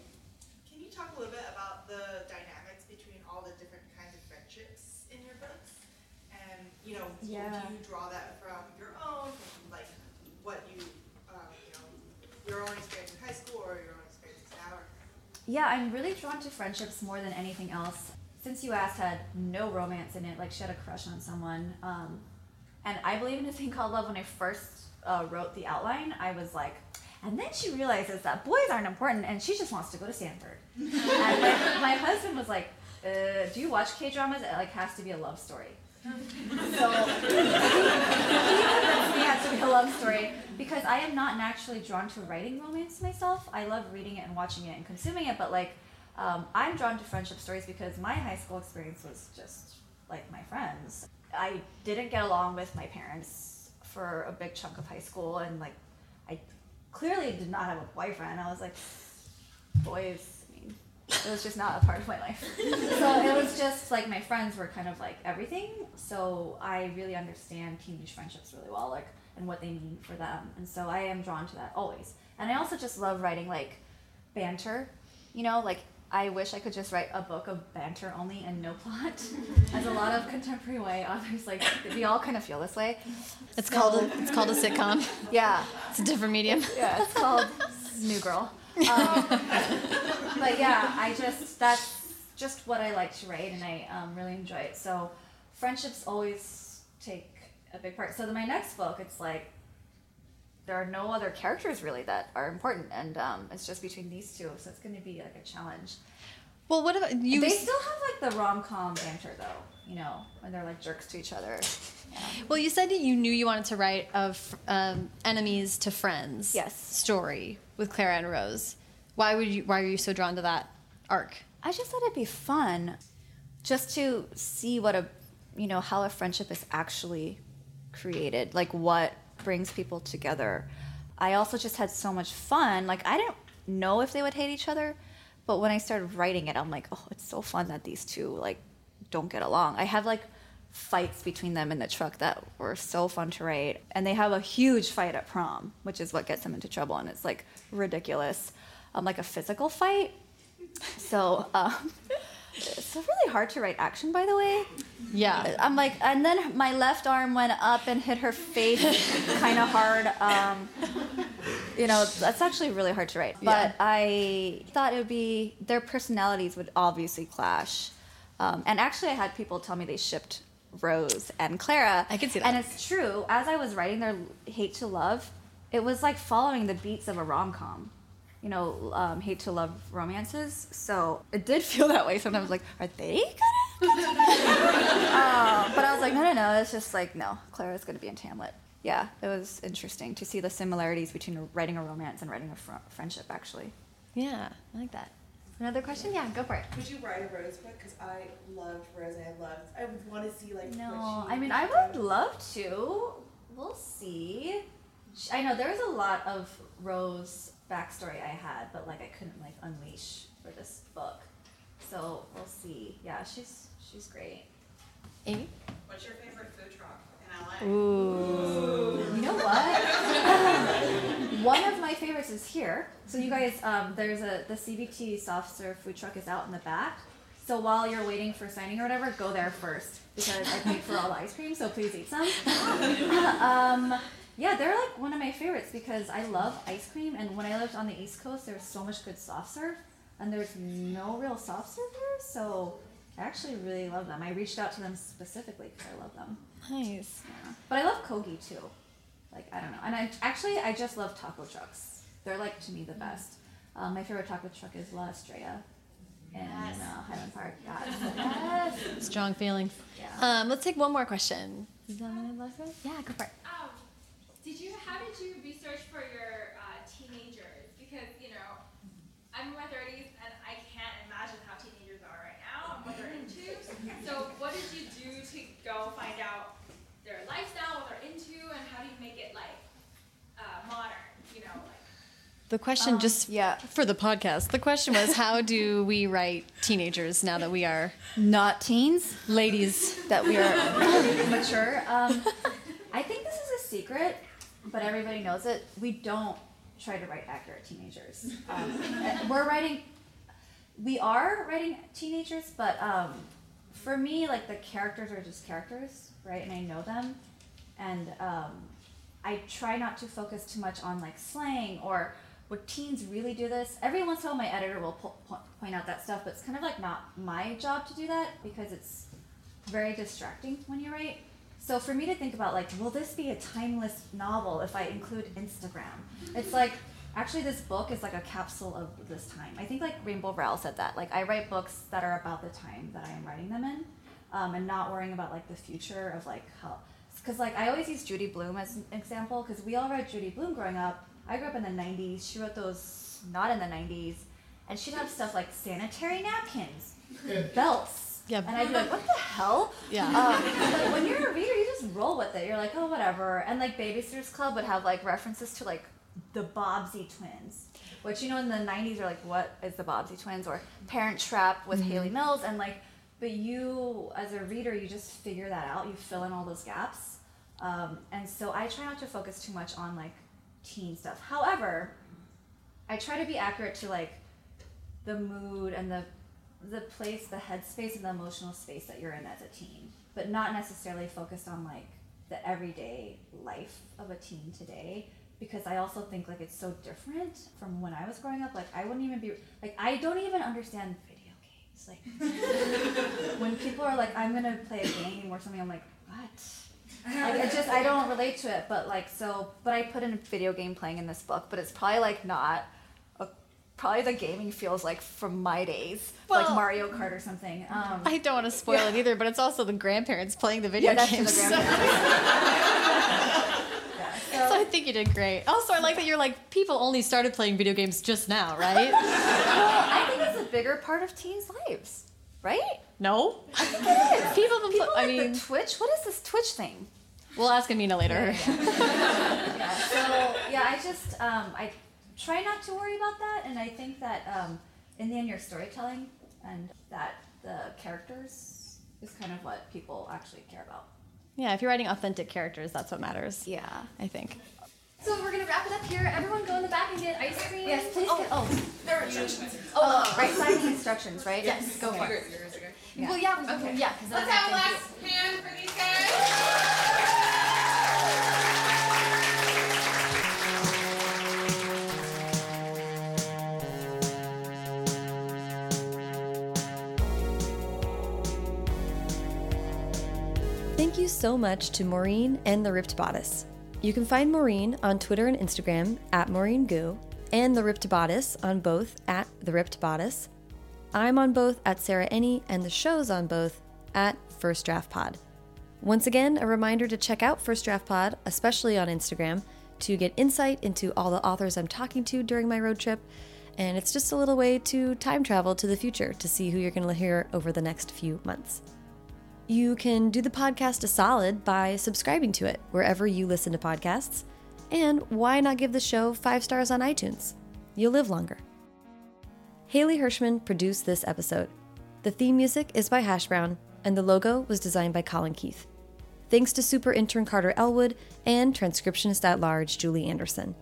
Can you talk a little bit about the dynamics between all the different kinds of friendships in your books? And, you know, Yeah. do you draw that from your own, from like what you, um, you know, your own experience in high school or your own experiences now? Or Yeah, I'm really drawn to friendships more than anything else. Since you asked had no romance in it, like she had a crush on someone. Um, and I believe in a thing called love. When I first uh, wrote the outline, I was like, and then she realizes that boys aren't important and she just wants to go to Stanford. and my, my husband was like, uh, do you watch K dramas? It like has to be a love story. So he it has to be a love story because I am not naturally drawn to writing romance myself. I love reading it and watching it and consuming it, but like um, I'm drawn to friendship stories because my high school experience was just like my friends. I didn't get along with my parents for a big chunk of high school, and like I clearly did not have a boyfriend. I was like, boys. I mean, it was just not a part of my life. so it was just like my friends were kind of like everything. So I really understand teenage friendships really well, like and what they mean for them. And so I am drawn to that always. And I also just love writing like banter. You know, like I wish I could just write a book of banter only and no plot. As a lot of contemporary YA authors like we all kind of feel this way. It's So- called a, it's called a sitcom. Yeah. It's a different medium. Yeah, it's called New Girl. Um, but yeah, I just that's just what I like to write, and I um, really enjoy it. So friendships always take a big part. So then my next book, it's like there are no other characters really that are important, and um, it's just between these two. So it's going to be like a challenge. Well, what about you? they still have like the rom com banter though, you know, when they're like jerks to each other. Well, you said that you knew you wanted to write of um, enemies to friends. Yes. Story with Clara and Rose. Why would you? Why were you so drawn to that arc? I just thought it'd be fun just to see what a you know how a friendship is actually created like what brings people together. I also just had so much fun. Like i didn't know if they would hate each other but when i started writing it i'm like oh it's so fun that these two like don't get along. I have like fights between them in the truck that were so fun to write and they have a huge fight at prom which is what gets them into trouble and it's like ridiculous. Um, like a physical fight. So um, it's really hard to write action, by the way. Yeah. I'm like, and then my left arm went up and hit her face kind of hard. Um, you know, that's actually really hard to write. But Yeah. I thought it would be, their personalities would obviously clash. Um, and actually, I had people tell me they shipped Rose and Clara. I can see that. And it's true. As I was writing their hate to love, it was like following the beats of a rom com. You know, um, hate to love romances. So it did feel that way. Sometimes, like, are they gonna? uh, but I was like, no, no, no. It's just like, no. Clara's gonna be in Hamlet. Yeah, it was interesting to see the similarities between writing a romance and writing a fr- friendship. Actually. Yeah. I like that. Another question? Yeah, go for it. Would you write a Rose book? Because I loved Rose I loved, I would want to see like No, what she I mean I would love to. We'll see. I know there's a lot of Rose backstory I had, but like I couldn't like unleash for this book. So we'll see. Yeah, she's she's great. Amy? What's your favorite food truck in LA? Ooh. You know what? One of my favorites is here. So you guys, um, there's a the CVT soft serve food truck is out in the back. So while you're waiting for signing or whatever, go there first because I paid for all the ice cream. So please eat some. um, yeah, they're like one of my favorites because I love ice cream. And when I lived on the East Coast, there was so much good soft serve, and there's no real soft serve here. So I actually really love them. I reached out to them specifically because I love them. Nice. Yeah. But I love Kogi too. Like I don't know, and I actually I just love taco trucks. They're like to me the best. Um, my favorite taco truck is La Estrella in uh, Highland Park. Yeah. yes. Strong feelings. Yeah. Um, let's take one more question. Is that my last one? Yeah, go for it. Um, did you? How did you research for your uh, teenagers? Because you know, I'm in my 30s and I can't imagine how teenagers are right now and what they're into. So, what did you do to go find out their lifestyle, what they're into, and how do you make it like uh, modern? You know, like. The question, just yeah. for the podcast, the question was how do we write teenagers now that we are Not teens ladies? that we are mature. Um, I think this is a secret, but everybody knows it. We don't try to write accurate teenagers. Um, we're writing, we are writing teenagers, but um, for me, like the characters are just characters, right? And I know them, and um, I try not to focus too much on like slang or would teens really do this. Every once in a while, my editor will po- po- point out that stuff, but it's kind of like not my job to do that because it's very distracting when you write. So for me to think about like, will this be a timeless novel if I include Instagram? It's like actually this book is like a capsule of this time. I think like Rainbow Rowell said that. Like I write books that are about the time that I am writing them in, um, and not worrying about like the future of like how. Because like I always use Judy Blume as an example because we all read Judy Blume growing up. I grew up in the '90s. She wrote those not in the '90s, and she'd have stuff like sanitary napkins, belts. Yeah. And I'd be like, what the hell? Yeah. Um, but when you're a reader, you just roll with it. You're like, oh, whatever. And like Babysitter's Club would have like references to like the Bobbsey twins, which you know in the '90s are like, what is the Bobbsey twins? Or Parent Trap with Hayley Mills, and like, but you as a reader, you just figure that out. You fill in all those gaps. Um, and so I try not to focus too much on like teen stuff. However, I try to be accurate to like the mood and the the place, the headspace, and the emotional space that you're in as a teen, but not necessarily focused on like the everyday life of a teen today. Because I also think like it's so different from when I was growing up. Like I wouldn't even be like I don't even understand video games. Like when people are like, I'm gonna play a game or something, I'm like, what? like it just I don't relate to it. But like so, but I put in video game playing in this book, but it's probably like not probably the gaming feels like from my days, Well- like Mario Kart or something. Um, I don't want to spoil it either, but it's also the grandparents playing the video yeah, games. the grandparents. so I think you did great. Also, I like that you're like people only started playing video games just now, right? well, I think it's a bigger part of teens' lives, right? no. I think it is. People, People pl- I like mean, the Twitch. What is this Twitch thing? we'll ask Amina later. yeah. So yeah, I just um, I try not to worry about that, and I think that um, in the end, your storytelling and that the characters is kind of what people actually care about. Yeah, if you're writing authentic characters, that's what matters. Yeah. I think. So we're gonna wrap it up here. Everyone go in the back and get ice cream. Yes, please. Oh, get- oh, There are instructions. oh, right side of instructions, right? Yes, go for it. Yours, okay. Well, yeah, okay. yeah. 'cause Let's have a I last hand for these guys. Thank you so much to Maurene and the Ripped Bodice. You can find Maurene on Twitter and Instagram at Maurene Goo, and the Ripped Bodice on both at the Ripped Bodice. I'm on both at Sarah Enni, and the show's on both at First Draft Pod. Once again, a reminder to check out First Draft Pod, especially on Instagram, to get insight into all the authors I'm talking to during my road trip. And it's just a little way to time travel to the future to see who you're going to hear over the next few months. You can do the podcast a solid by subscribing to it wherever you listen to podcasts. And why not give the show five stars on iTunes? You'll live longer. Haley Hirschman produced this episode. The theme music is by Hash Brown, and the logo was designed by Colin Keith. Thanks to super intern Carter Elwood and transcriptionist at large Julie Anderson.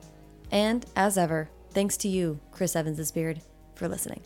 And, as ever, thanks to you, Chris Evans' beard, for listening.